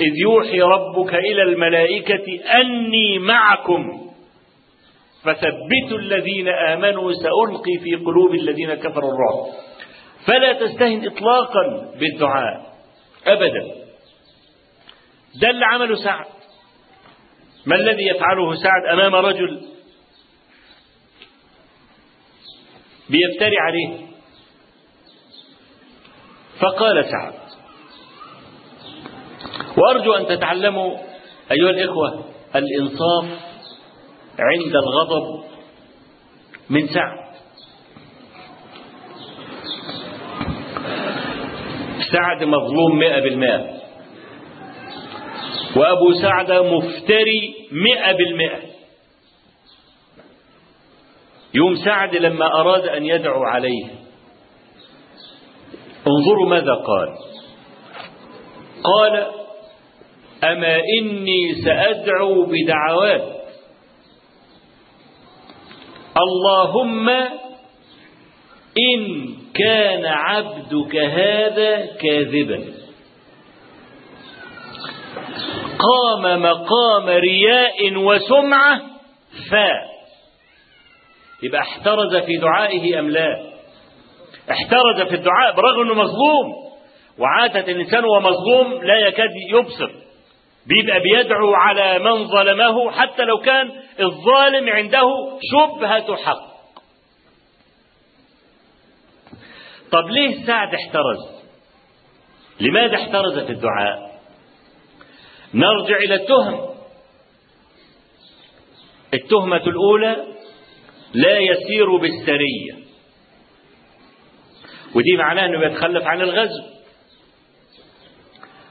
إذ يوحي ربك إلى الملائكة أني معكم. فثبتوا الذين آمنوا سألقي في قلوب الذين كفروا الرعب. فلا تستهن إطلاقا بالدعاء. أبدا. ده اللي عمله سعد. ما الذي يفعله سعد أمام رجل بيفتري عليه؟ فقال سعد وأرجو أن تتعلموا أيها الإخوة الإنصاف عند الغضب من سعد. سعد مظلوم مئة بالمئة. وأبو سعد مفتري مئة بالمئة. يوم سعد لما أراد أن يدعو عليه. انظروا ماذا قال. قال أما إني سأدعو بدعوات. اللهم إن كان عبدك هذا كاذبا. قام مقام رياء وسمعة فا يبقى احترز في دعائه أم لا؟ احترز في الدعاء برغم أنه مظلوم. وعادة الإنسان وهو مظلوم لا يكاد يبصر. بيبقى بيدعو على من ظلمه حتى لو كان الظالم عنده شبهة حق. طب ليه سعد احترز؟ لماذا احترز في الدعاء؟ نرجع إلى التهم. التهمة الأولى لا يسير بالسرية. ودي معناه أنه يتخلف عن الغزو.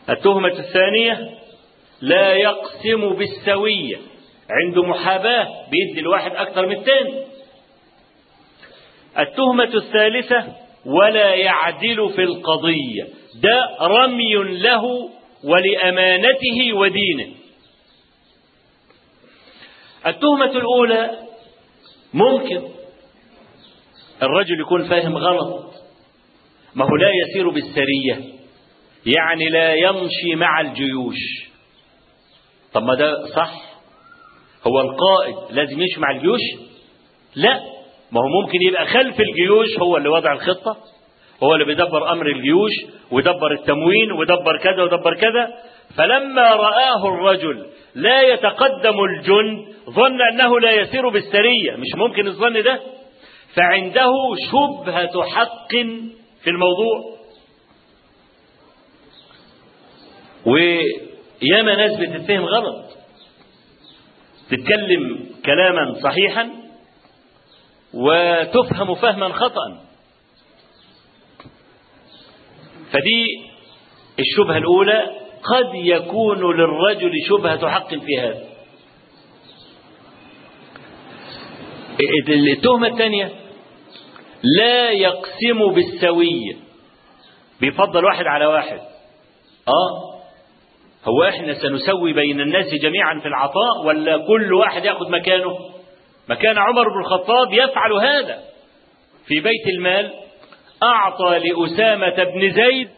التهمة الثانية لا يقسم بالسوية عنده محاباة بيدي الواحد أكثر من الثاني التهمة الثالثة ولا يعدل في القضية. ده رمي له ولأمانته ودينه. التهمة الأولى ممكن الرجل يكون فاهم غلط ما هو لا يسير بالسرية يعني لا يمشي مع الجيوش. طب ما ده صح. هو القائد لازم يمشي مع الجيوش؟ لا. ما هو ممكن يبقى خلف الجيوش هو اللي وضع الخطة هو اللي بيدبر أمر الجيوش ويدبر التموين ويدبر كذا ويدبر كذا. فلما رآه الرجل لا يتقدم الجند ظن أنه لا يسير بالسرية. مش ممكن الظن ده؟ فعنده شبهة حق في الموضوع. وياما ناس بتتفهم غلط. تتكلم كلاما صحيحا وتفهم فهما خطأ. فدي الشبهة الأولى. قد يكون للرجل شبهة حق في هذا. التهمة الثانية لا يقسم بالسوية بيفضل واحد على واحد. آه. هو إحنا سنسوي بين الناس جميعا في العطاء ولا كل واحد يأخذ مكانه؟ مكان عمر بن الخطاب يفعل هذا. في بيت المال أعطى لأسامة بن زيد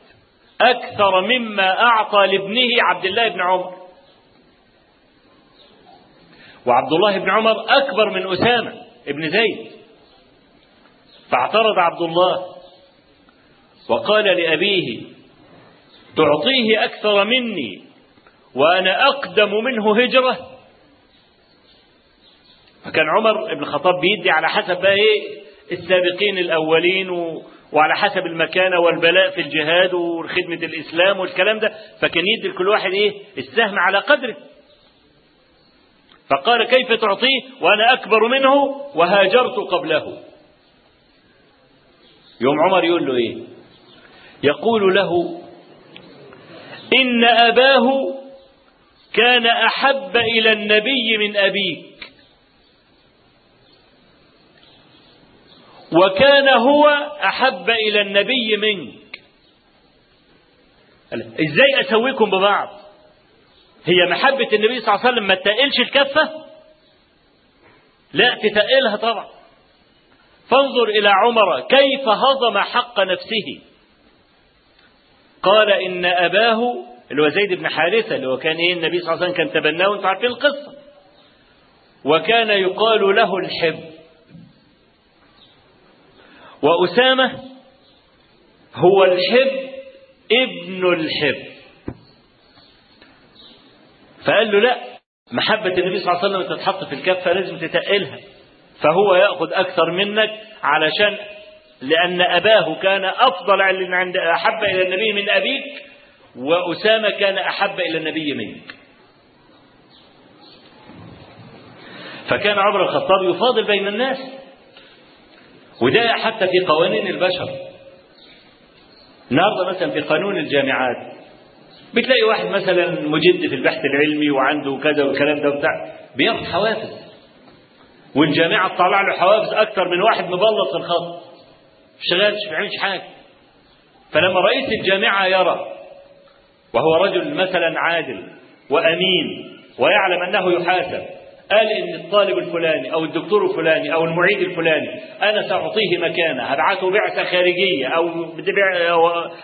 أكثر مما أعطى لابنه عبد الله بن عمر. وعبد الله بن عمر أكبر من أسامة بن زيد. فاعترض عبد الله وقال لأبيه تعطيه أكثر مني وأنا أقدم منه هجرة. فكان عمر بن الخطاب بيدي على حسب بقى إيه السابقين الأولين و... وعلى حسب المكانة والبلاء في الجهاد وخدمة الإسلام والكلام ده. فكان يدي لكل واحد إيه السهم على قدره. فقال كيف تعطيه؟ وأنا أكبر منه وهاجرت قبله. يوم عمر يقول له إيه؟ يقول له إن أباه كان أحب إلى النبي من أبيك. وكان هو أحب إلى النبي منك. إزاي أسويكم ببعض؟ هي محبة النبي صلى الله عليه وسلم ما تقلش الكفة؟ لا تتقلها طبعا. فانظر إلى عمر كيف هضم حق نفسه. قال إن أباه اللي هو زيد بن حارثة اللي هو كان إيه النبي صلى الله عليه وسلم كان تبناه وأنتم عارفين القصة. وكان يقال له الحب. وأسامة هو الحب ابن الحب. فقال له لا محبة النبي صلى الله عليه وسلم تتحط في الكفة لازم تتقلها. فهو يأخذ أكثر منك علشان لأن أباه كان أفضل عند أحب إلى النبي من أبيك. وأسامة كان أحب إلى النبي منك. فكان عمر الخطاب يفاضل بين الناس وده حتى في قوانين البشر. النهارده مثلا في قانون الجامعات بتلاقي واحد مثلا مجد في البحث العلمي وعنده كذا والكلام ده وبتاع بياخد حوافز. والجامعة تطلع له حوافز أكتر من واحد مبلط الخط. ما شغالش ما بيعملش حاجة. فلما رئيس الجامعة يرى وهو رجل مثلا عادل وأمين ويعلم أنه يحاسب قال إن الطالب الفلاني أو الدكتور الفلاني أو المعيد الفلاني أنا سأعطيه مكانه هبعته بعثة خارجية أو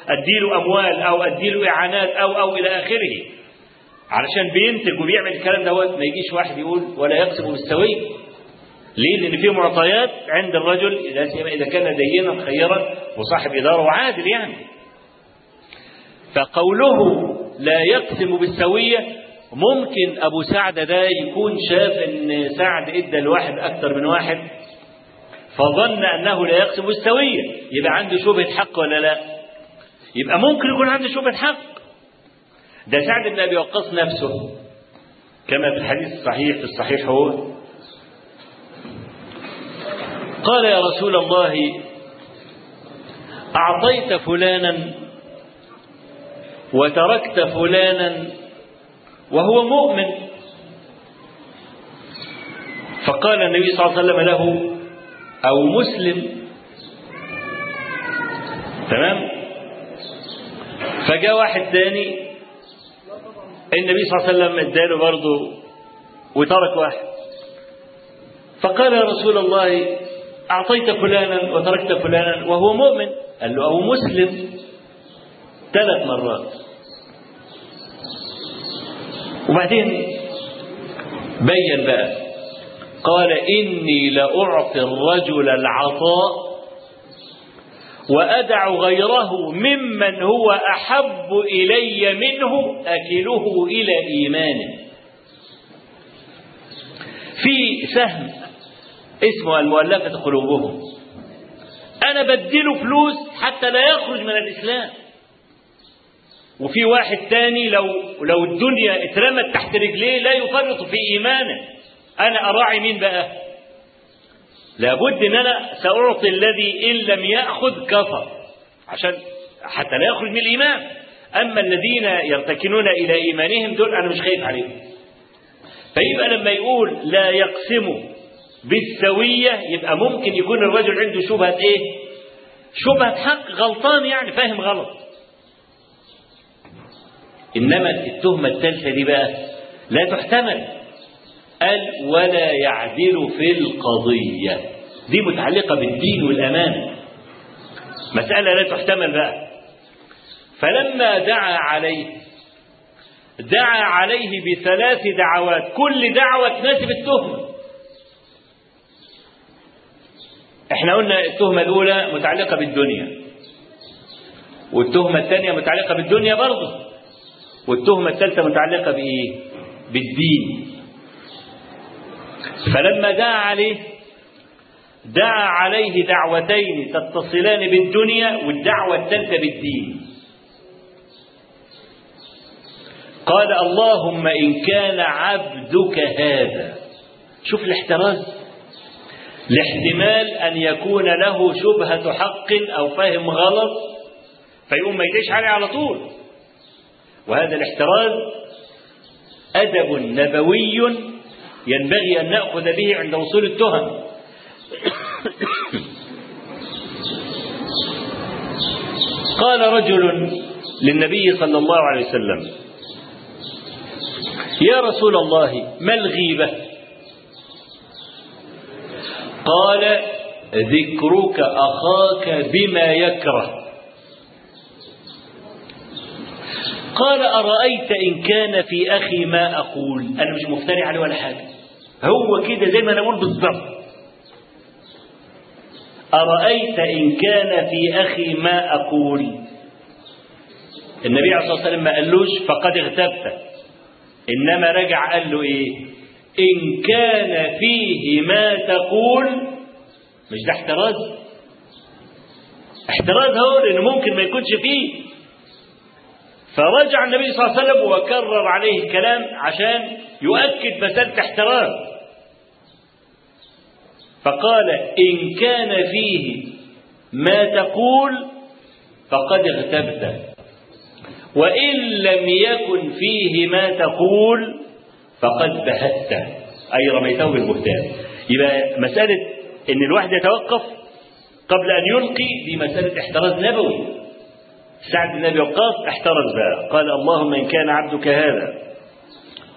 أديله أموال أو أديله إعانات أو أو إلى آخره علشان بينتج وبيعمل الكلام دوت ما يجيش واحد يقول ولا يقسم بالسوي ليه؟ لأن في معطيات عند الرجل إذا كان دينا خيرا وصاحب إدارة وعادل يعني. فقوله لا يقسم بالسوية ممكن أبو سعد ده يكون شاف إن سعد إدى الواحد أكثر من واحد فظن أنه لا يقسم بالسوية يبقى عنده شبهة حق ولا لا؟ يبقى ممكن يكون عنده شبهة حق. ده سعد بن أبي وقاص نفسه كما في الحديث الصحيح في الصحيح هو قال يا رسول الله أعطيت فلانا وتركت فلانا وهو مؤمن. فقال النبي صلى الله عليه وسلم له أو مسلم؟ تمام؟ فجاء واحد ثاني النبي صلى الله عليه وسلم اداله برضه وترك واحد. فقال يا رسول الله أعطيت فلانا وتركت فلانا وهو مؤمن. قال له أو مسلم؟ ثلاث مرات. وبعدين بين بقى. قال إني لأعطي الرجل العطاء وأدع غيره ممن هو أحب إلي منه أكله إلى إيمانه. في سهم اسمه المؤلفة قلوبهم. أنا بديله فلوس حتى لا يخرج من الإسلام. وفي واحد تاني لو لو الدنيا اترمت تحت رجليه لا يفرط في إيمانه. أنا أراعي مين بقى؟ لابد إن أنا سأعطي الذي إن لم يأخذ كفر. عشان حتى لا يخرج من الإيمان. أما الذين يرتكنون إلى إيمانهم دول أنا مش خايف عليهم. فيبقى لما يقول لا يقسم بالسوية يبقى ممكن يكون الرجل عنده شبهة إيه؟ شبهة حق غلطان يعني فاهم غلط. إنما التهمة الثالثة دي بقى لا تحتمل. قال ولا يعدل في القضية. دي متعلقة بالدين والأمانة مسألة لا تحتمل بقى. فلما دعا عليه دعا عليه بثلاث دعوات. كل دعوة تناسب التهمة إحنا قلنا التهمة الأولى متعلقة بالدنيا والتهمة الثانية متعلقة بالدنيا برضه. والتهمة الثالثة متعلقة بإيه؟ بالدين. فلما دعا عليه دعا عليه دعوتين تتصلان بالدنيا والدعوة الثالثة بالدين. قال اللهم إن كان عبدك هذا. شوف الاحتراز. لاحتمال أن يكون له شبهة حق أو فهم غلط فيقوم ما يديش عليه على طول. وهذا الاحتراز أدب نبوي ينبغي أن نأخذ به عند وصول التهم. قال رجل للنبي صلى الله عليه وسلم يا رسول الله ما الغيبة؟ قال ذكرك أخاك بما يكره. قال أرأيت إن كان في أخي ما أقول؟ أنا مش مفتري عليه ولا حاجة. هو كده زي ما أنا أقول بالضبط. أرأيت إن كان في أخي ما أقول؟ النبي عليه الصلاة والسلام ما قالوش فقد اغتبت. إنما رجع قال له إيه؟ إن كان فيه ما تقول مش ده احتراز؟ احتراز هو لأنه ممكن ما يكونش فيه. فرجع النبي صلى الله عليه وسلم وكرر عليه الكلام عشان يؤكد مسألة احتراز فقال إن كان فيه ما تقول فقد اغتبت. وإن لم يكن فيه ما تقول فقد بهت. أي رميته بالبهتان. يبقى مسألة إن الواحد يتوقف قبل أن يلقي دي مسألة احتراز نبوي. سعد بن أبي وقاص احترز بقى قال اللهم إن كان عبدك هذا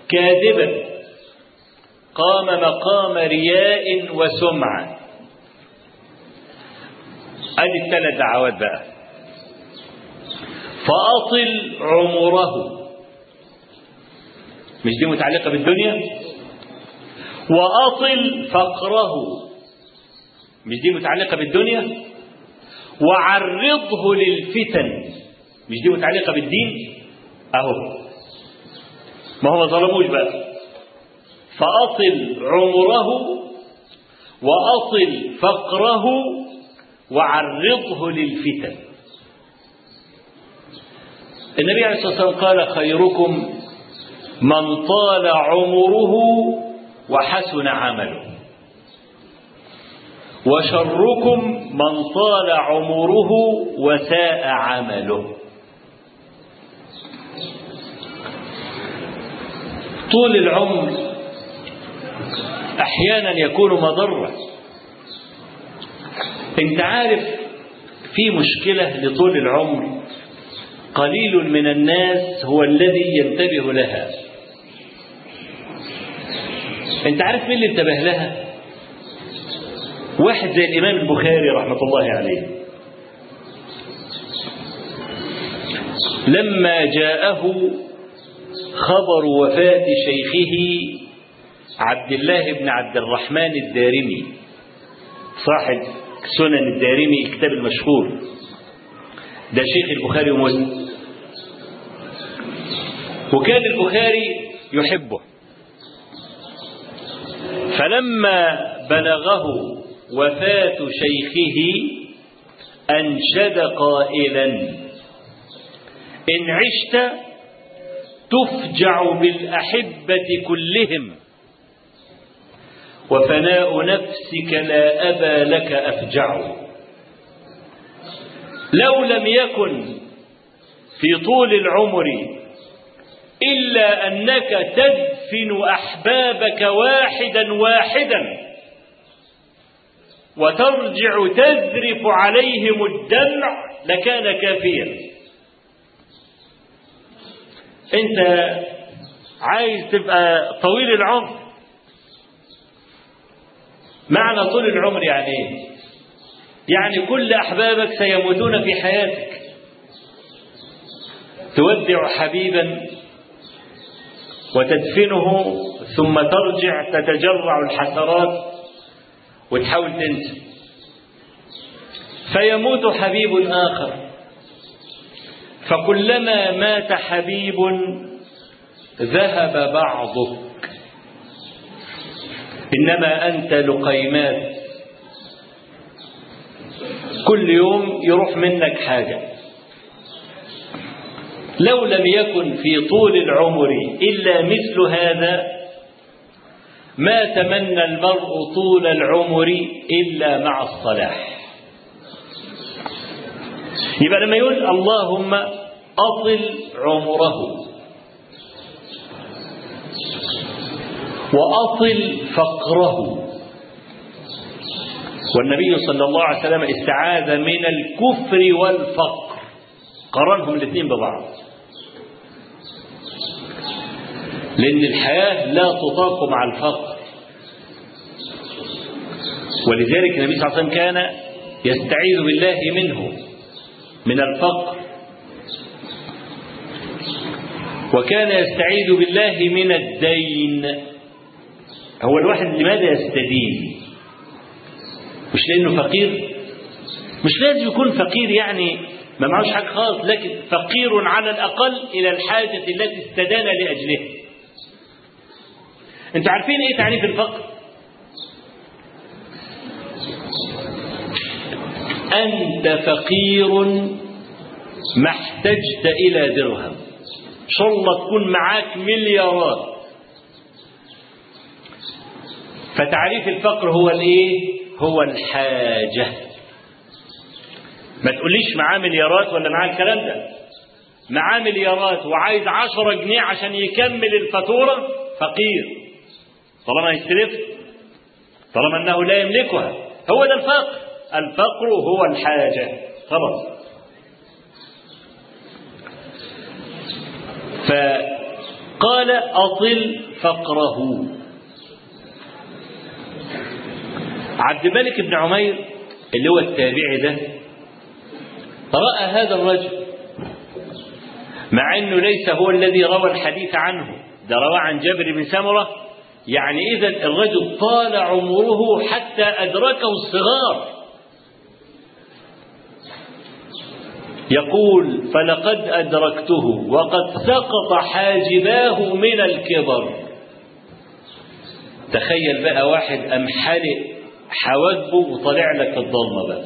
كاذبا قام مقام رياء وسمعة. ادي الثلاث دعوات بقى. فأطل عمره. مش دي متعلقة بالدنيا؟ وأطل فقره. مش دي متعلقة بالدنيا؟ وعرضه للفتن. مش دي متعلقة بالدين؟ أهو. ما هو ما ظلموش بقى. فأطل عمره وأطل فقره وعرضه للفتن. النبي عليه الصلاة والسلام قال خيركم من طال عمره وحسن عمله. وشركم من طال عمره وساء عمله. طول العمر أحيانا يكون مضرة. أنت عارف في مشكلة لطول العمر. قليل من الناس هو الذي ينتبه لها. أنت عارف مين اللي انتبه لها؟ واحد زي الإمام البخاري رحمة الله عليه. لما جاءه خبر وفاة شيخه عبد الله بن عبد الرحمن الدارمي صاحب سنن الدارمي الكتاب المشهور. ده شيخ البخاري ومسلم. وكان البخاري يحبه. فلما بلغه وفاة شيخه أنشد قائلا إن عشت تفجع بالأحبة كلهم وفناء نفسك لا أبا لك أفجع. لو لم يكن في طول العمر إلا أنك تدفن أحبابك واحدا واحدا وترجع تذرف عليهم الدمع لكان كافيا. انت عايز تبقى طويل العمر. معنى طول العمر يعني إيه؟ يعني كل أحبابك سيموتون في حياتك. تودع حبيبا وتدفنه ثم ترجع تتجرع الحسرات. وتحاول تنسى. فيموت حبيب آخر. فكلما مات حبيب ذهب بعضك. إنما أنت لقيمات. كل يوم يروح منك حاجة. لو لم يكن في طول العمر إلا مثل هذا ما تمنى المرء طول العمر إلا مع الصلاح. يبقى لما يقول اللهم أطل عمره. وأطل فقره. والنبي صلى الله عليه وسلم استعاذ من الكفر والفقر. قرنهم الاثنين ببعض. لأن الحياة لا تطاق مع الفقر. ولذلك النبي صلى الله عليه وسلم كان يستعيذ بالله منه من الفقر. وكان يستعيذ بالله من الدين. هو الواحد لماذا يستدين؟ مش لأنه فقير؟ مش لازم يكون فقير يعني ما معهوش حاجة خالص لكن فقير على الأقل إلى الحاجة التي استدان لأجلها أنتوا عارفين إيه تعريف الفقر أنت فقير ما احتجت إلى درهم. إن شاء الله تكون معاك مليارات. فتعريف الفقر هو الايه؟ هو الحاجة. ما تقوليش معاه مليارات ولا معاه الكلام ده. معاه مليارات وعايز عشرة جنيه عشان يكمل الفاتورة؟ فقير. طالما يستلف طالما أنه لا يملكها. هو ده الفقر. الفقر هو الحاجة. خلاص. فقال أطل فقره. عبد الملك بن عمير اللي هو التابعي ده رأى هذا الرجل. مع أنه ليس هو الذي روى الحديث عنه. ده روى عن جابر بن سمرة. يعني إذا الرجل طال عمره حتى أدركه الصغار. يقول فلقد أدركته وقد سقط حاجباه من الكبر. تخيل بقى واحد أم حلق حواجبه وطلع لك الضلمة بقى.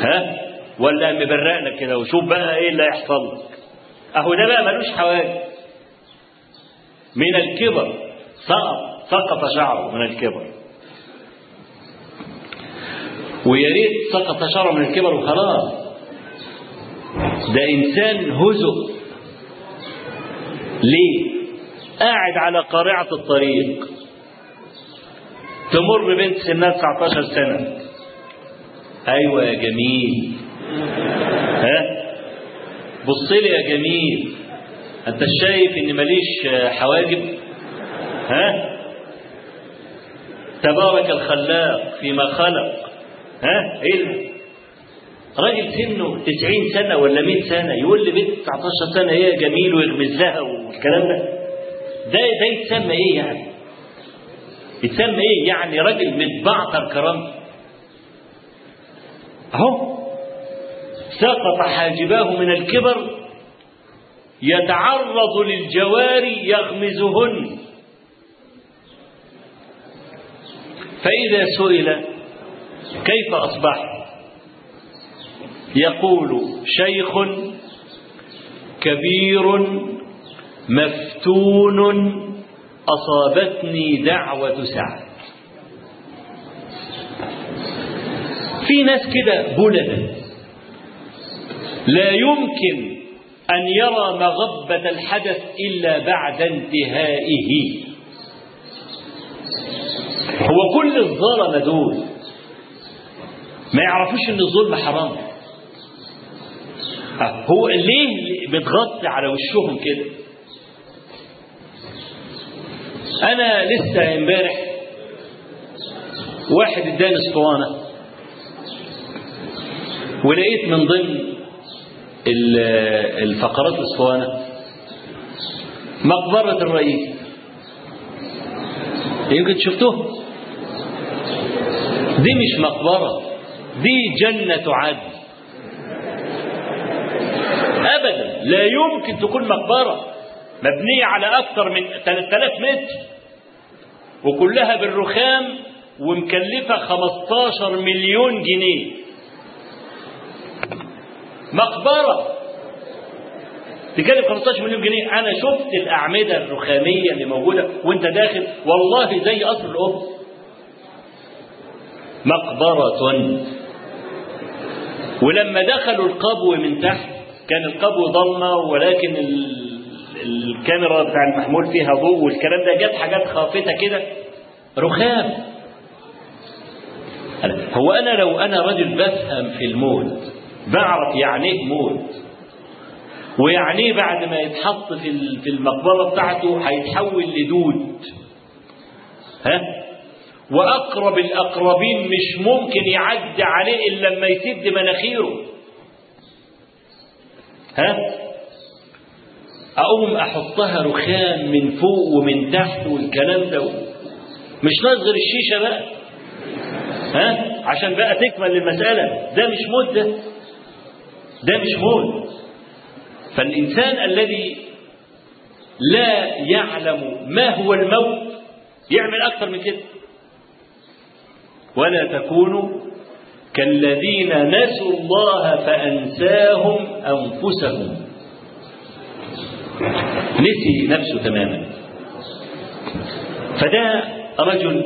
ها؟ ولا مبرق لك كده وشوف بقى إيه اللي هيحصل لك. أهو ده بقى ملوش حواجب. من الكبر. سقط سقط شعره من الكبر. ويا ريت سقط شعره من الكبر وخلاص. ده إنسان هزء ليه؟ قاعد على قارعة الطريق. تمر بنت سنها 19 سنة. أيوة يا جميل. ها؟ بص لي يا جميل. أنت شايف إن ماليش حواجب؟ ها؟ تبارك الخلاق فيما خلق. ها؟ إيه؟ راجل سنه 90 سنة ولا 100 سنة يقول لي بنت 19 سنة إيه جميل ويغمز لها والكلام ده؟ ده ده يتسمى إيه يعني؟ يتسمى إيه؟ يعني راجل متبعتر كرامته أهو. سقط حاجباه من الكبر يتعرض للجواري يغمزهن. فإذا سئل كيف أصبحت يقول شيخ كبير مفتون أصابتني دعوة سعد. في ناس كده بلدة لا يمكن أن يرى مغبة الحدث إلا بعد انتهائه. هو كل الظلمة دول ما يعرفوش إن الظلم حرام. هو ليه بتغطي على وشهم كده؟ أنا لسه امبارح واحد اداني اسطوانة ولقيت من ضمن الفقرات الاسطوانه مقبرة الرئيس. يمكن شفتوه؟ دي مش مقبرة دي جنة عدن ابدا لا يمكن تكون مقبرة. مبنية على أكثر من 3000 متر. وكلها بالرخام ومكلفة 15 مليون جنيه. مقبرة. تكلف 15 مليون جنيه أنا شفت الأعمدة الرخامية اللي موجودة وأنت داخل. والله زي قصر الأم. مقبرة. ولما دخلوا القبو من تحت كان القبو ضلمة ولكن ال... الكاميرا بتاع المحمول فيها ضوء والكلام ده جت حاجات خافتة كده. رخام. هو أنا لو أنا راجل بفهم في الموت بعرف يعني إيه موت. ويعني إيه بعد ما يتحط في في المقبرة بتاعته هيتحول لدود. ها؟ وأقرب الأقربين مش ممكن يعدي عليه إلا لما يسد مناخيره. ها؟ أقوم أحطها رخام من فوق ومن تحت والكلام ده. مش ناقص غير الشيشة بقى. ها؟ عشان بقى تكمل المسألة. ده مش موت ده مش موت فالإنسان الذي لا يعلم ما هو الموت يعمل أكثر من كده. ولا تكونوا كالذين نسوا الله فأنساهم أنفسهم. نسي نفسه تماما. فده رجل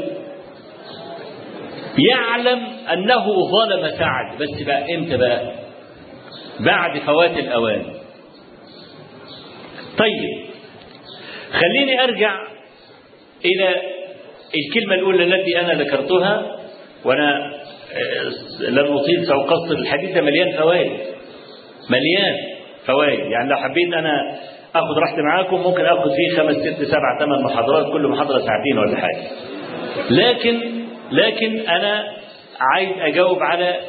يعلم أنه ظلم سعد. بس بقى إمتى بقى؟ بعد فوات الأوان. طيب خليني أرجع إلى الكلمة الأولى التي أنا ذكرتها وأنا لن أطيل ساقصر الحديث ده مليان فوائد. مليان فوائد. يعني لو حبيت أنا اخد راحتي معاكم ممكن اخد فيه خمس ست سبع ثمان محاضرات كل محاضرة ساعتين ولا حاجة. لكن لكن أنا عايز أجاوب على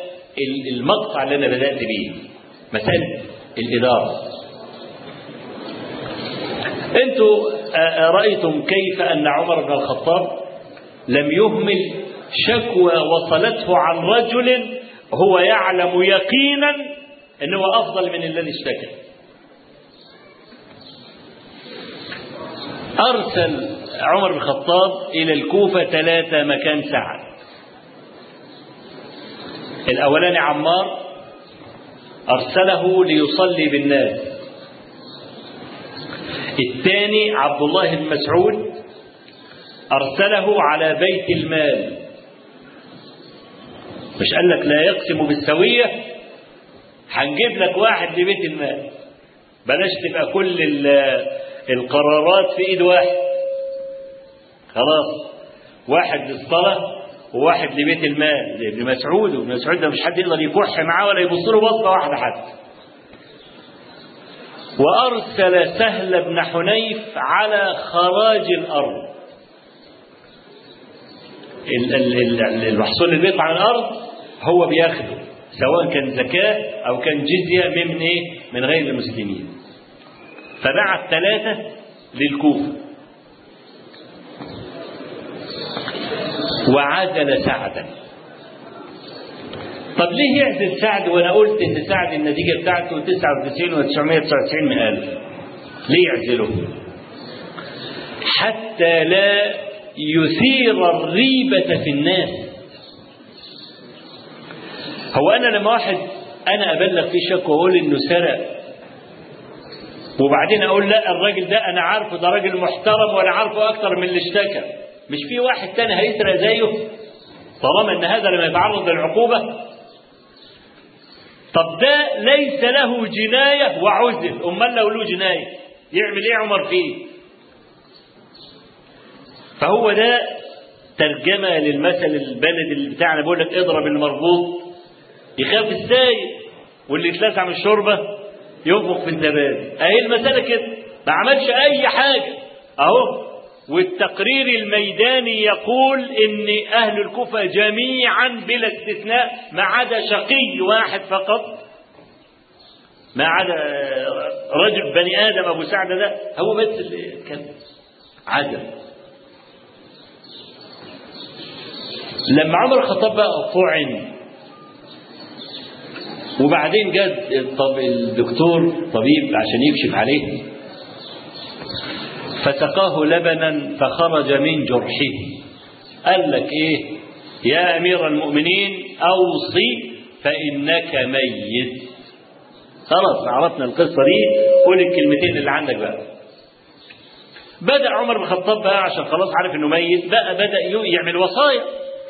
المقطع اللي أنا بدأت بيه. مساله الإدارة. أنتوا رأيتم كيف أن عمر بن الخطاب لم يهمل شكوى وصلته عن رجل هو يعلم يقينا إنه أفضل من الذي اشتكى. أرسل عمر بن الخطاب إلى الكوفة ثلاثة مكان سعد الأولاني عمار أرسله ليصلي بالناس. الثاني عبد الله بن مسعود أرسله على بيت المال. مش قال لك لا يقسم بالسوية؟ هنجيب لك واحد لبيت المال. بلاش تبقى كل القرارات في إيد واحد. خلاص. واحد للصلاة وواحد لبيت المال زي ابن مسعود وابن مسعود ده مش حد يقدر يكح معاه ولا يبص له بصة واحدة حتى. وأرسل سهل بن حنيف على خراج الأرض. ال- ال- ال- المحصول اللي بيطلع الأرض هو بياخده سواء كان زكاة أو كان جزية من إيه؟ من غير المسلمين. فبعت ثلاثة للكوفة. وعزل سعدا. طب ليه يعزل سعد؟ وأنا قلت إن سعد النتيجة بتاعته 99 و 999 من ألف. ليه يعزله؟ حتى لا يثير الريبة في الناس. هو أنا لما واحد أنا أبلغ فيه شك وأقول إنه سرق وبعدين أقول لا الراجل ده أنا عارفه ده راجل محترم وأنا عارفه أكتر من اللي اشتكى. مش في واحد تاني هيسرق زيه؟ طالما إن هذا لما يتعرض للعقوبة. طب ده ليس له جناية وعزل. أمال لو له جناية يعمل إيه عمر فيه؟ فهو ده ترجمة للمثل البلد اللي بتاعنا بيقول لك اضرب المربوط. يخاف السايق واللي يتلسع من الشوربة ينفخ في الزبادي. أهي المسألة كده ما عملش أي حاجة. أهو. والتقرير الميداني يقول إن أهل الكوفة جميعا بلا استثناء ما عدا شقي واحد فقط ما عدا رجل بني آدم أبو سعد ده هو بس اللي كان عدم لما عمر الخطاب بقى طعن وبعدين جاء الدكتور طبيب عشان يكشف عليه فسقاه لبنا فخرج من جرحه. قال لك إيه؟ يا أمير المؤمنين أوصي فإنك ميت. خلاص عرفنا القصة دي. قول الكلمتين اللي عندك بقى. بدأ عمر بن الخطاب بقى عشان خلاص عارف إنه ميت. بقى بدأ يعمل وصايا.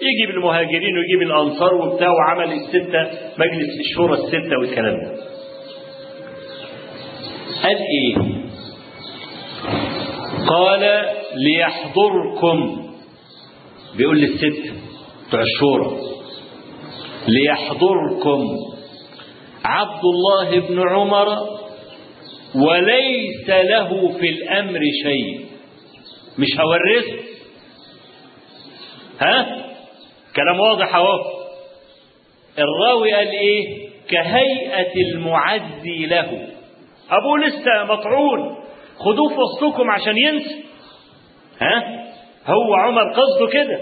يجيب المهاجرين ويجيب الأنصار وبتاع وعمل الستة مجلس الشورى الستة والكلام ده. قال إيه؟ قال ليحضركم. بيقول للست بتوع الشورى ليحضركم. عبد الله بن عمر وليس له في الأمر شيء. مش هورثه ها؟ كلام واضح أهو. الراوي قال إيه؟ كهيئة المعزي له. أبوه لسه مطعون. خدوه في وسطكم عشان ينسى. ها؟ هو عمر قصده كده.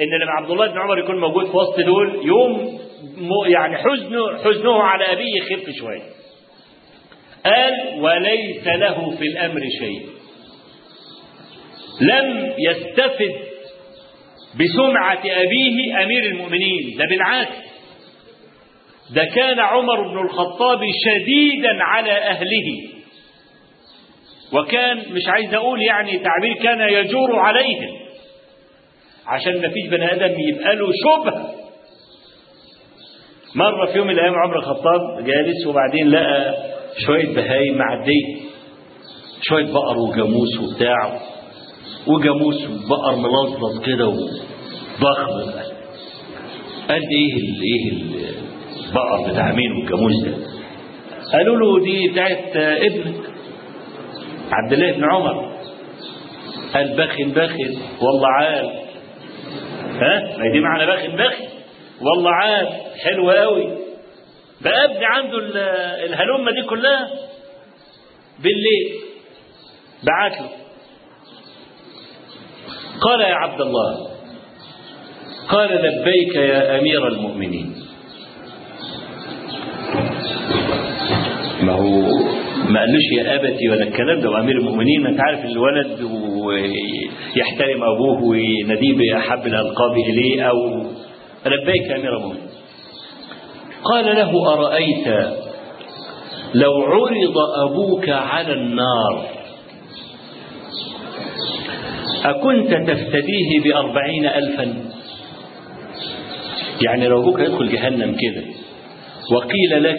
إن لما عبد الله بن عمر يكون موجود في وسط دول يوم يعني حزنه حزنه على أبيه يخف شوية. قال وليس له في الأمر شيء. لم يستفد بسمعة أبيه أمير المؤمنين. ده بالعكس. ده كان عمر بن الخطاب شديدا على أهله. وكان مش عايز أقول يعني تعبير كان يجور عليهم عشان ما فيش بني آدم يبقى له شبهة. مرة في يوم من الأيام عمر الخطاب جالس وبعدين لقى شوية بهايم معدية شوية بقر وجاموس وبتاع وجاموس وبقر ملظلظ كده وضخم. قال إيه ال إيه البقر بتاع مين والجاموس ده؟ قالوا له دي بتاعت ابنك. عبد الله بن عمر. قال بخن بخن والله عال ها؟ ما دي معنى بخن بخن؟ والله عال حلو قوي بقى ابني عنده الهلمه دي كلها بالليل. بعت له. قال يا عبد الله قال لبيك يا أمير المؤمنين. ما هو ما قالوش يا أبتي ولا الكلام ده. وأمير المؤمنين انت عارف الولد ويحترم أبوه ويناديه بأحب الألقاب إليه أو لبيك يا أمير المؤمنين. قال له أرأيت لو عرض أبوك على النار أكنت تفتديه بأربعين ألفا؟ يعني لو أبوك يدخل جهنم كده وقيل لك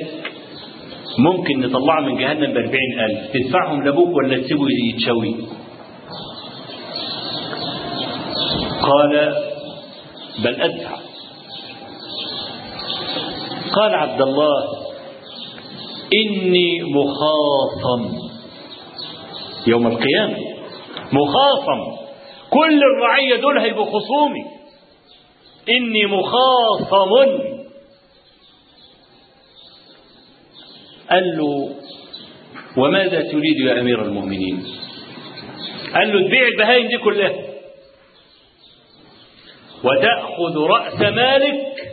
ممكن نطلعه من جهنم بأربعين ألف. تدفعهم لأبوك ولا تسيبه يتشوي. قال بل أدفع. قال عبد الله إني مخاصم يوم القيامة. مخاصم كل الرعية دول هيبقوا خصومي. إني مخاصم قال له وماذا تريد يا أمير المؤمنين؟ قال له تبيع البهايم دي كلها وتأخذ رأس مالك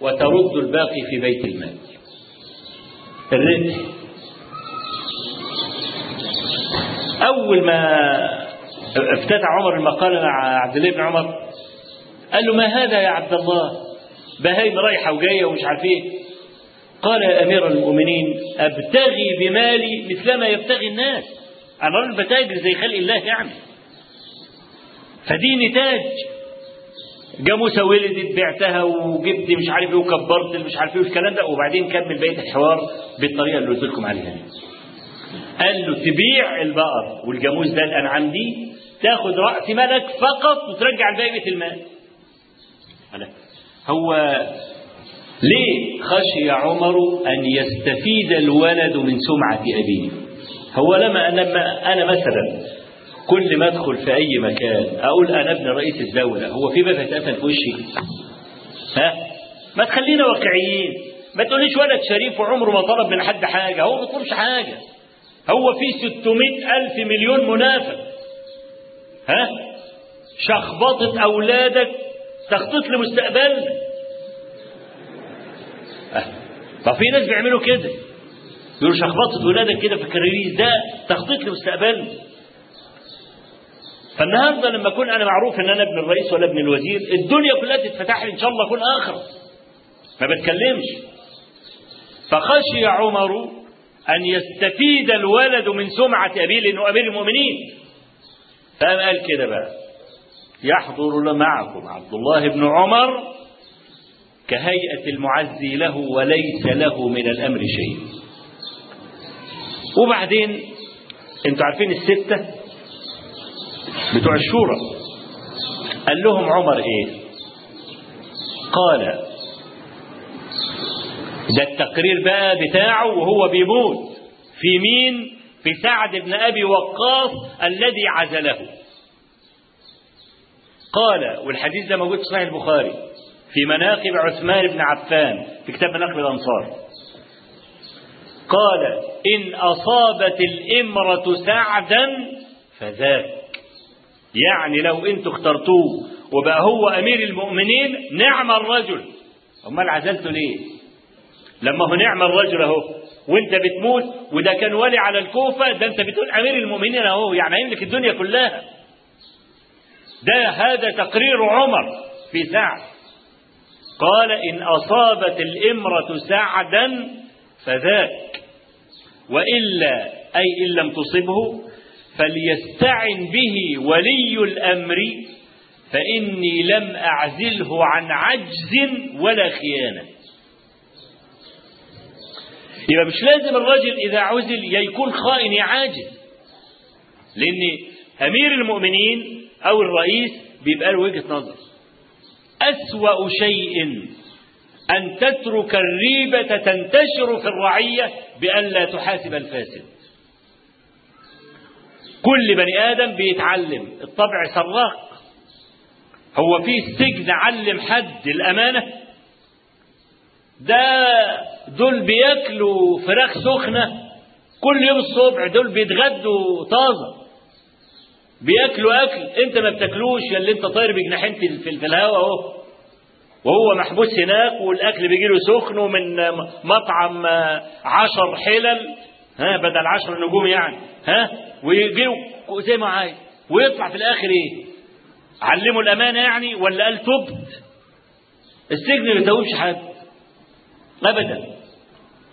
وترد الباقي في بيت المال. الربح. أول ما افتتح عمر المقالة مع عبد الله بن عمر قال له ما هذا يا عبد الله؟ بهايم رايحة وجاية ومش عارف إيه. قال يا أمير المؤمنين أبتغي بمالي مثلما يبتغي الناس أنا راجل بتاجر زي خلق الله يعني فدي نتاج جاموسة ولدت بعتها وجبت مش عارف إيه وكبرت مش عارف إيه والكلام ده وبعدين كمل بقية الحوار بالطريقة اللي قلت لكم عليها دي. قال له تبيع البقر والجاموس ده الأنعام دي تاخد رأس مالك فقط وترجع الباقي بيت المال. هو ليه خشي عمر أن يستفيد الولد من سمعة أبيه؟ هو لما لما أنا مثلا كل ما أدخل في أي مكان أقول أنا ابن رئيس الدولة هو في باب هيتقفل في وشي؟ ها؟ ما تخلينا واقعيين. ما تقوليش ولد شريف وعمره ما طلب من حد حاجة. هو ما بيطلبش حاجة. هو في 600 ألف مليون منافق. ها؟ شخبطة أولادك تخطيط لمستقبلنا. ففي ناس بيعملوا كده. يقولوا شخبطة ولادك كده في الكراريس ده تخطيط لمستقبلنا فالنهاردة لما أكون أنا معروف إن أنا ابن الرئيس ولا ابن الوزير الدنيا كلها تتفتح لي إن شاء الله أكون آخر. ما بتكلمش. فخشي عمر أن يستفيد الولد من سمعة أبيه لأنه أمير المؤمنين. فقام قال كده بقى. يحضر معكم عبد الله بن عمر كهيئة المعزي له وليس له من الأمر شيء. وبعدين أنتوا عارفين الستة بتوع الشورى. قال لهم عمر إيه؟ قال ده التقرير بقى بتاعه وهو بيموت. في مين؟ في سعد بن أبي وقاص الذي عزله. قال والحديث ده موجود في صحيح البخاري. في مناقب عثمان بن عفان في كتاب مناقب الأنصار. قال إن أصابت الإمرة سعدا فذاك. يعني لو أنتوا اخترتوه وبقى هو أمير المؤمنين نعم الرجل. أمال عزلته ليه لما هو نعم الرجل أهو وأنت بتموت وده كان ولي على الكوفة ده أنت بتقول أمير المؤمنين أهو يعني يملك الدنيا كلها. ده هذا تقرير عمر في سعد. قال إن أصابت الإمرة سعدا فذاك. وإلا أي إن لم تصبه فليستعن به ولي الأمر فإني لم أعزله عن عجز ولا خيانة. يبقى مش لازم الرجل إذا عزل يكون خائن عاجز. لأن أمير المؤمنين أو الرئيس بيبقى له وجهة نظر. أسوأ شيء أن تترك الريبة تنتشر في الرعية بأن لا تحاسب الفاسد. كل بني آدم بيتعلم الطبع سراق. هو في السجن علم حد الأمانة؟ ده دول بياكلوا فراخ سخنة كل يوم الصبح دول بيتغدوا طازة. بياكلوا أكل. أنت ما بتاكلوش يا اللي أنت طاير بجناحين في, الهواء أهو. وهو محبوس هناك والأكل بيجي له سخن ومن مطعم عشر حلل ها بدل عشر نجوم يعني ها ويجي زي ما عايز. ويطلع في الآخر إيه؟ علموا الأمانة يعني ولا قال تبت؟ السجن ما يتوبش حد. أبدا.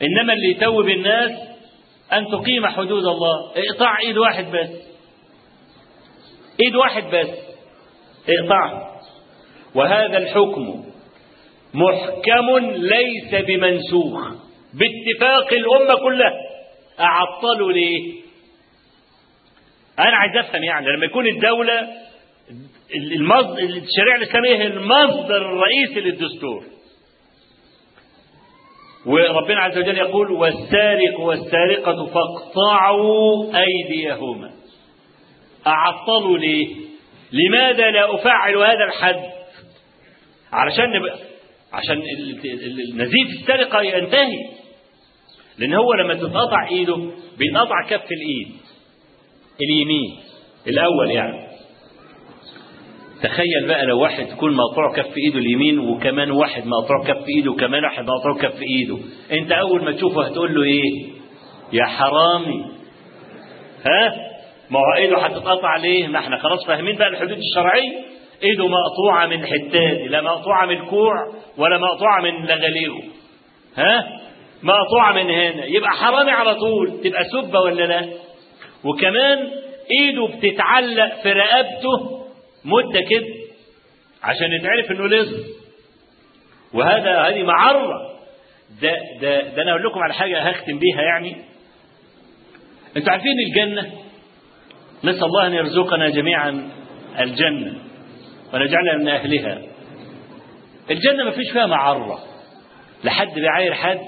إنما اللي يتوب الناس أن تقيم حدود الله. اقطع إيد واحد بس. إيد واحد بس. اقطعها وهذا الحكم محكم ليس بمنسوخ. باتفاق الأمة كلها. أعطلوا ليه أنا عايز أفهم يعني لما يكون الدولة المصدر الشريعة الإسلامية هي المصدر الرئيسي للدستور. وربنا عز وجل يقول والسارق والسارقة فاقطعوا أيديهما. أعطلوا ليه لماذا لا أفعل هذا الحد؟ علشان نبقى عشان نزيف السرقة ينتهي. لأن هو لما تتقطع إيده بيتقطع كف الإيد. اليمين. الأول يعني. تخيل بقى لو واحد يكون مقطوع كف إيده اليمين وكمان واحد مقطوع كف إيده وكمان واحد مقطوع كف إيده. أنت أول ما تشوفه هتقول له إيه؟ يا حرامي. ها؟ ما هو إيده هتتقطع ليه؟ ما إحنا خلاص فاهمين بقى الحدود الشرعية. إيده مقطوعة من حتات لا مقطوعة من الكوع ولا مقطوعة من لغليغه ها؟ مقطوعة من هنا. يبقى حرامي على طول. تبقى سبة ولا لا؟ وكمان إيده بتتعلق في رقبته مدة كده عشان يتعرف إنه لص وهذا هذه معرة. ده ده ده أنا أقول لكم على حاجة هختم بيها يعني. أنتوا عارفين الجنة؟ نسأل الله أن يرزقنا جميعا الجنة ونجعلنا من أهلها. الجنة ما فيش فيها معرة لا حد بيعاير حد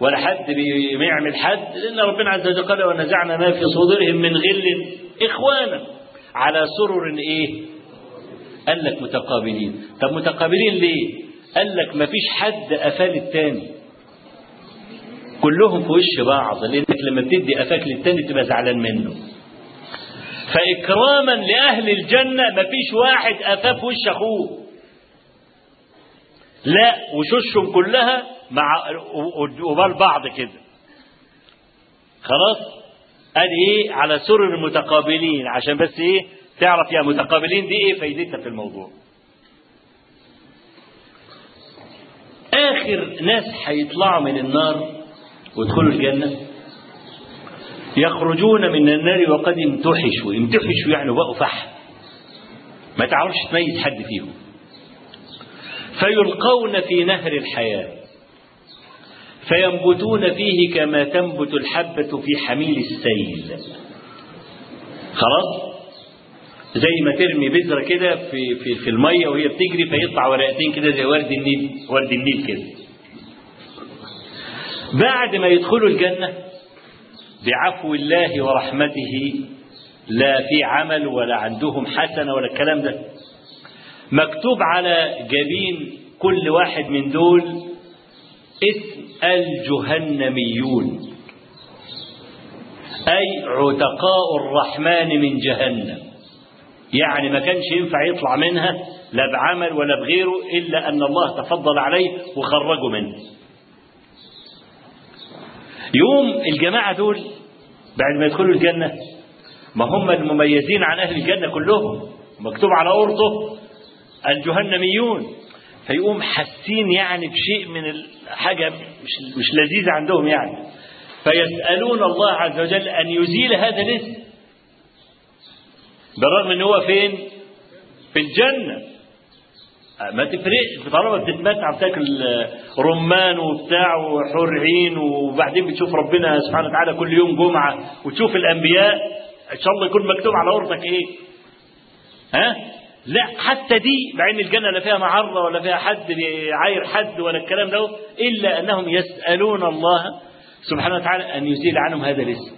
ولا حد بيعمل حد لأن ربنا عز وجل قال ونزعنا ما في صدورهم من غل. إخوانا على سرر إيه؟ قال لك متقابلين. طب متقابلين ليه؟ قال لك ما فيش حد قفال التاني. كلهم في وش بعض لأنك لما بتدي قفاك للتاني تبقى زعلان منه. فإكراما لأهل الجنة ما فيش واحد قفاه في وش أخوه. لا وشوشهم كلها مع قبال بعض كده. خلاص؟ أدي إيه؟ على سرر متقابلين عشان بس إيه؟ تعرف يا متقابلين دي إيه؟ فايدتها في الموضوع. آخر ناس هيطلعوا من النار ويدخلوا الجنة. يخرجون من النار وقد امتحشوا. امتحشوا يعني بقوا فحم. ما تعرفش تميز حد فيهم. فيلقون في نهر الحياة. فينبتون فيه كما تنبت الحبة في حميل السيل. خلاص؟ زي ما ترمي بذرة كده في, في, في المية وهي بتجري فيطلع ورقتين كده زي ورد النيل ورد النيل كده. بعد ما يدخلوا الجنة بعفو الله ورحمته لا في عمل ولا عندهم حسنة ولا الكلام ده. مكتوب على جبين كل واحد من دول اسم الجهنميون أي عتقاء الرحمن من جهنم. يعني ما كانش ينفع يطلع منها لا بعمل ولا بغيره إلا أن الله تفضل عليه وخرجه منه. يوم الجماعة دول بعد ما يدخلوا الجنة ما هم المميزين عن أهل الجنة كلهم مكتوب على أرضه الجهنميون فيقوم حاسين يعني بشيء من الحاجة مش, مش لذيذة عندهم يعني. فيسألون الله عز وجل أن يزيل هذا الاسم بالرغم إن هو فين؟ في الجنة. ما تفرقش. طالما بتتمتع بتاكل رمان وبتاع وحور عين وبعدين بتشوف ربنا سبحانه وتعالى كل يوم جمعة وتشوف الأنبياء. إن شاء الله يكون مكتوب على أرضك إيه؟ ها؟ لا حتى دي مع ان الجنة لا فيها معره ولا فيها حد بيعاير حد ولا الكلام ده إلا أنهم يسألون الله سبحانه وتعالى أن يزيل عنهم هذا الاسم.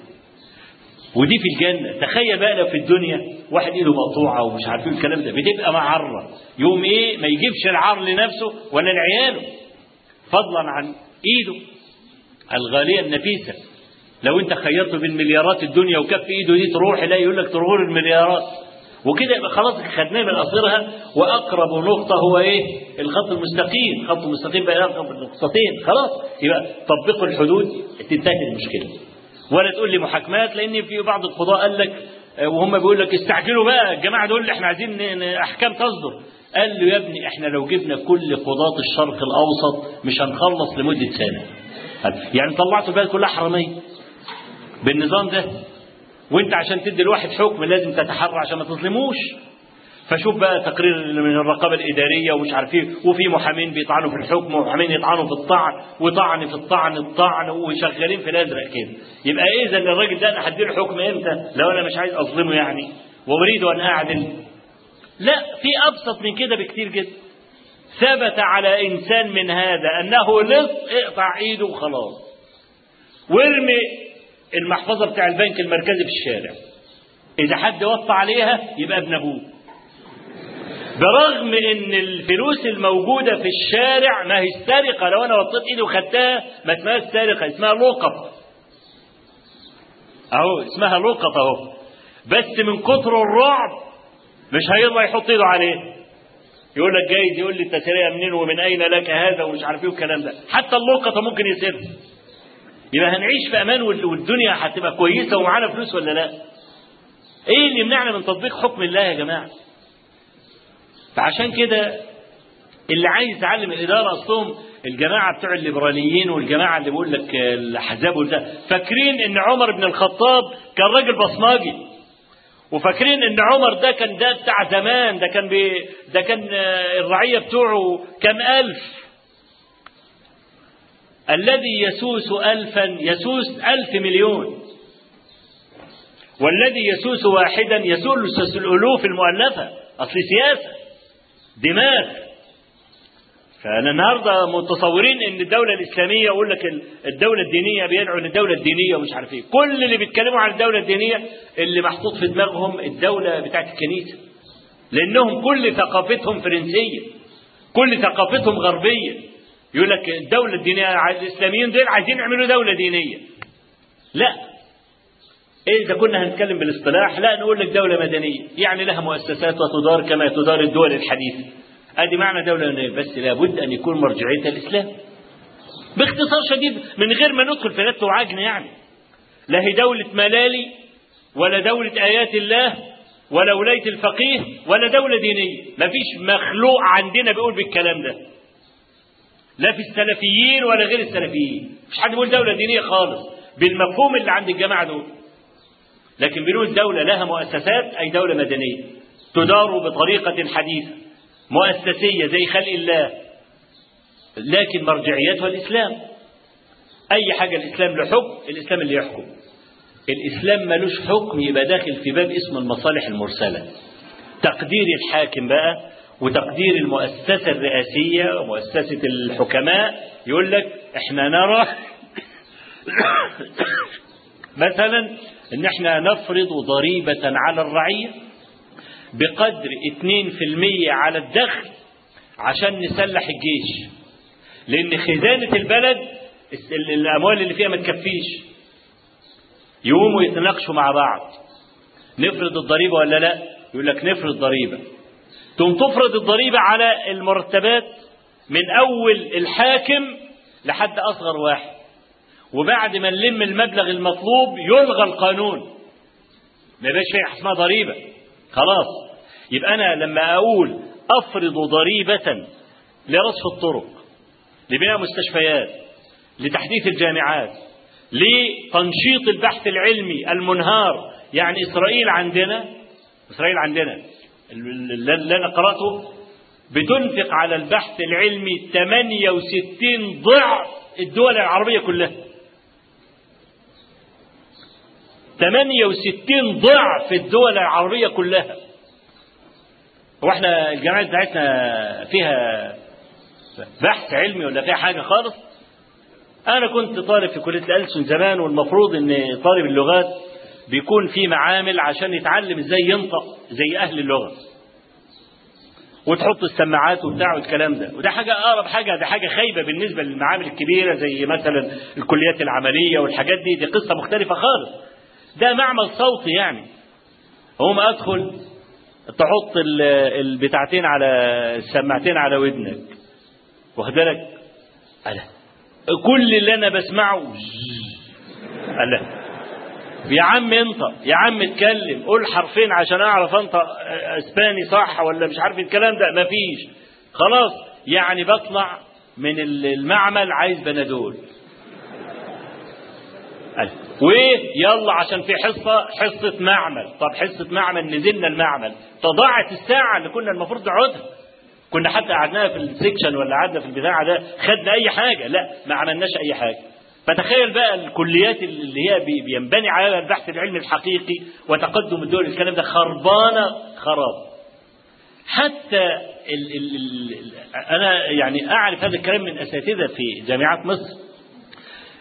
ودي في الجنة. تخيل بقى لو في الدنيا واحد ايده مقطوعة ومش عارفين الكلام ده. بتبقى معره يوم إيه؟ ما يجيبش العار لنفسه ولا لعياله. فضلا عن ايده. الغالية النفيسة. لو انت خيرته بين مليارات الدنيا وكف ايده دي تروح لا يقول لك تروح المليارات. وكده يبقى خلاص خدناه من قصرها وأقرب نقطة هو إيه؟ الخط المستقيم، خط المستقيم يرقم نقطتين خلاص. يبقى طبقوا الحدود. تنتهي المشكلة. ولا تقول لي محاكمات لأن في بعض القضاء قال لك وهم بيقول لك استعجلوا بقى الجماعة دول إحنا عايزين أحكام تصدر. قال له يا ابني إحنا لو جبنا كل قضاة الشرق الأوسط مش هنخلص لمدة سنة. يعني طلعتوا البلد كلها حرامية. بالنظام ده وأنت عشان تدي الواحد حكم لازم تتحرى عشان ما تظلموش فشوف بقى تقرير من الرقابة الإدارية ومش عارف إيه وفي محامين بيطعنوا في الحكم ومحامين يطعنوا في الطعن وطعن في الطعن الطعن وشغالين في الازرق كده يبقى إذا الراجل ده أنا هديله حكم إمتى؟ لو أنا مش عايز أظلمه يعني. وأريد أن أعدل. لا في أبسط من كده بكتير جدا. ثبت على إنسان من هذا أنه لص اقطع إيده وخلاص. وارمي المحفظة بتاع البنك المركزي في الشارع. إذا حد وطى عليها يبقى ابن أبوه. برغم إن الفلوس الموجودة في الشارع ما هي سرقة لو أنا وطيت ايدي وخدتها ما اسمهاش سرقة اسمها لقط أهو اسمها لقط أهو. بس من كتر الرعب مش هيرضى يحط إيده عليه. يقول لك جايز يقول لي أنت سرقه منين ومن أين لك هذا؟ ومش عارف إيه والكلام ده. حتى اللقطه ممكن يسر. يبقى هنعيش في أمان وال- والدنيا هتبقى كويسة ومعانا فلوس ولا لا؟ إيه اللي يمنعنا من تطبيق حكم الله يا جماعة؟ فعشان كده اللي عايز يتعلم الإدارة أصلهم الجماعة بتوع الليبراليين والجماعة اللي بيقول لك الأحزاب والبتاع فاكرين إن عمر بن الخطاب كان راجل بصماجي؟ وفاكرين إن عمر ده كان ده بتاع زمان ده كان بي ده كان آه، الرعية بتوعه كام ألف؟ الذي يسوس الفا يسوس ألف مليون. والذي يسوس واحدا يسوس الألوف المؤلفة. أصل سياسة. دماغ. فأنا النهارده متصورين إن الدولة الإسلامية يقول لك ال- الدولة الدينية بيدعوا للدوله الدينية ومش عارف إيه. كل اللي بيتكلموا عن الدولة الدينية اللي محطوط في دماغهم الدولة بتاعت الكنيسة. لأنهم كل ثقافتهم فرنسية كل ثقافتهم غربية. يقول لك الدولة الدينية الإسلاميين دول عايزين يعملوا دولة دينية. لا. إيه إذا كنا هنتكلم بالاصطلاح لا نقول لك دولة مدنية يعني لها مؤسسات وتدار كما تدار الدول الحديثة. أدي معنى دولة مدنية بس لابد أن يكون مرجعيتها الإسلام. باختصار شديد من غير ما ندخل في لت وعجن يعني. لا هي دولة ملالي ولا دولة آيات الله ولا ولاية الفقيه ولا دولة دينية. مفيش مخلوق عندنا بيقول بالكلام ده. لا في السلفيين ولا غير السلفيين. مش حد بيقول دولة دينية خالص. بالمفهوم اللي عند الجماعة دول. لكن بنقول دولة لها مؤسسات أي دولة مدنية. تدار بطريقة حديثة مؤسسية زي خلق الله لكن مرجعيتها الإسلام. أي حاجة الإسلام له حكم الإسلام اللي يحكم. الإسلام ملوش حكم يبقى داخل في باب اسمه المصالح المرسلة. تقدير الحاكم بقى وتقدير المؤسسة الرئاسية ومؤسسة الحكماء يقول لك إحنا نرى مثلا إن إحنا نفرض ضريبة على الرعية بقدر 2% على الدخل عشان نسلح الجيش. لأن خزانة البلد ال- الأموال اللي فيها ما تكفيش. يقوموا يتناقشوا مع بعض. نفرض الضريبة ولا لا؟ يقول لك نفرض ضريبة. تقوم تفرض الضريبة على المرتبات من أول الحاكم لحد أصغر واحد. وبعد ما نلم المبلغ المطلوب يلغى القانون. ما يبقاش فيه اسمها ضريبة. خلاص. يبقى أنا لما أقول أفرض ضريبة لرصف الطرق لبناء مستشفيات لتحديث الجامعات لتنشيط البحث العلمي المنهار. يعني إسرائيل عندنا إسرائيل عندنا اللي أنا قرأته بتنفق على البحث العلمي 68 ضعف الدول العربية كلها 68 ضعف الدول العربية كلها. هو إحنا الجامعات بتاعتنا فيها بحث علمي ولا فيها حاجة خالص؟ أنا كنت طالب في كلية الألسن زمان والمفروض إن طالب اللغات بيكون في معامل عشان يتعلم إزاي ينطق زي أهل اللغة. وتحط السماعات وبتاع والكلام ده. وده حاجة أقرب حاجة ده حاجة خايبة بالنسبة للمعامل الكبيرة زي مثلا الكليات العملية والحاجات دي دي قصة مختلفة خالص. ده معمل صوتي يعني. هم أدخل تحط ال- البتاعتين على السماعتين على ودنك. واخد بالك؟ ألا. كل اللي أنا بسمعه ألا. يا عم انطق يا عم اتكلم. قول حرفين عشان أعرف انطق إسباني صح ولا مش عارف الكلام ده. مفيش. خلاص. يعني بطلع من المعمل عايز بنادول. وايه يلا عشان في حصة حصة معمل. طب حصة معمل نزلنا المعمل. تضاعت الساعة اللي كنا المفروض نقعدها. كنا حتى قعدناها في ال section ولا قعدنا في البتاع ده خدنا أي حاجة. لا ما عملناش أي حاجة. فتخيل بقى الكليات اللي هي بي- بينبني عليها البحث العلمي الحقيقي وتقدم الدول الكلام ده خربانة خراب. حتى ال ال ال أنا يعني أعرف هذا الكلام من أساتذة في جامعات مصر.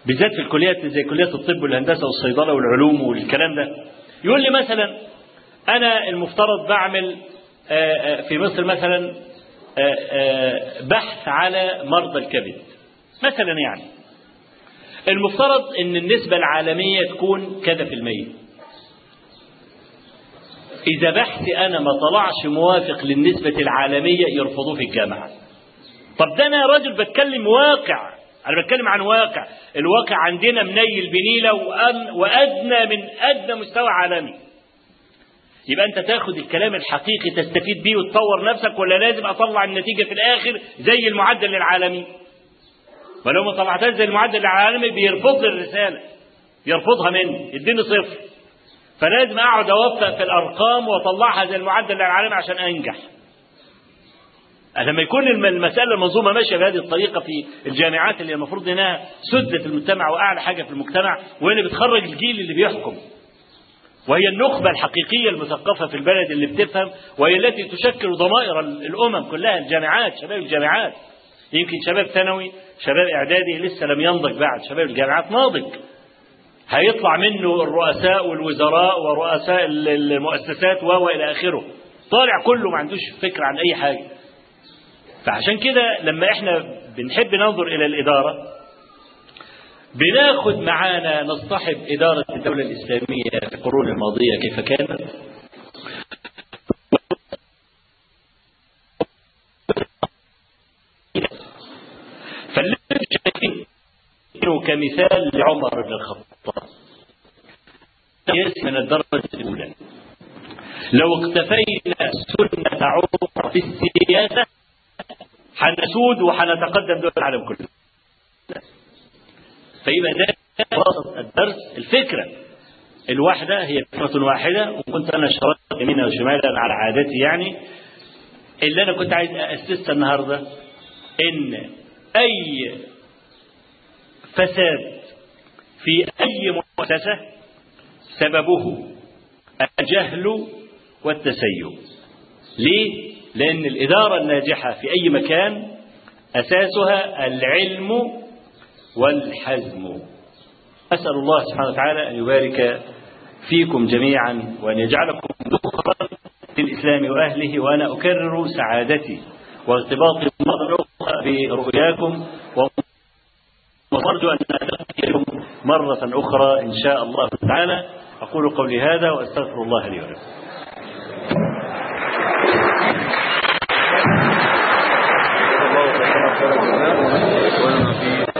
بالذات في الكليات زي كليات الطب والهندسة والصيدلة والعلوم والكلام ده. يقول لي مثلا أنا المفترض بعمل آه، آه، في مصر مثلا آه، بحث على مرضى الكبد. مثلا يعني المفترض إن النسبة العالمية تكون كذا في المية. إذا بحثي أنا ما طلعش موافق للنسبة العالمية يرفضوه في الجامعة. طب ده أنا راجل بتكلم واقع. أنا بتكلم عن واقع. الواقع عندنا منيل بنيلة وأن- وأدنى من أدنى مستوى عالمي. يبقى أنت تاخد الكلام الحقيقي تستفيد بيه وتطور نفسك ولا لازم أطلع النتيجة في الآخر زي المعدل العالمي؟ ولو ما طلعتهاش زي المعدل العالمي بيرفض لي الرسالة يرفضها مني يديني صفر. فلازم أقعد أوفق في الأرقام وأطلعها زي المعدل العالمي عشان أنجح. لما يكون الم- المسألة المنظومة ماشية بهذه الطريقة في الجامعات اللي المفروض إنها سدة المجتمع وأعلى حاجة في المجتمع وهي اللي بتخرج الجيل اللي بيحكم. وهي النخبة الحقيقية المثقفة في البلد اللي بتفهم وهي التي تشكل ضمائر ال- الأمم كلها الجامعات شباب الجامعات. يمكن شباب ثانوي شباب إعدادي لسه لم ينضج بعد شباب الجامعات ناضج. هيطلع منه الرؤساء والوزراء ورؤساء ال- المؤسسات و إلى آخره. طالع كله ما عندوش فكرة عن أي حاجة. فعشان كده لما إحنا بنحب ننظر إلى الإدارة بناخد معانا نصطحب إدارة الدولة الإسلامية في القرون الماضية كيف كانت. كمثال لعمر بن الخطاب من الدرجة الأولى. لو اقتفينا سنة عمر في السياسة حنسود وحنتقدم دول العالم كله. فيبقى ده خلاصة الدرس الفكرة. الواحدة هي فكرة واحدة وكنت أنا شرطت يمينا وشمالا على عادتي يعني. اللي أنا كنت عايز أسسها النهاردة إن أي فساد في أي مؤسسة سببه الجهل والتسيب. ليه؟ لأن الإدارة الناجحة في أي مكان أساسها العلم والحزم. أسأل الله سبحانه وتعالى أن يبارك فيكم جميعا وأن يجعلكم ذخرا للإسلام وأهله وأنا أكرر سعادتي وارتباطي برؤياكم وأرجو أن أتقيكم مرة أخرى إن شاء الله تعالى. أقول قولي هذا وأستغفر الله لي ولكم. fueron así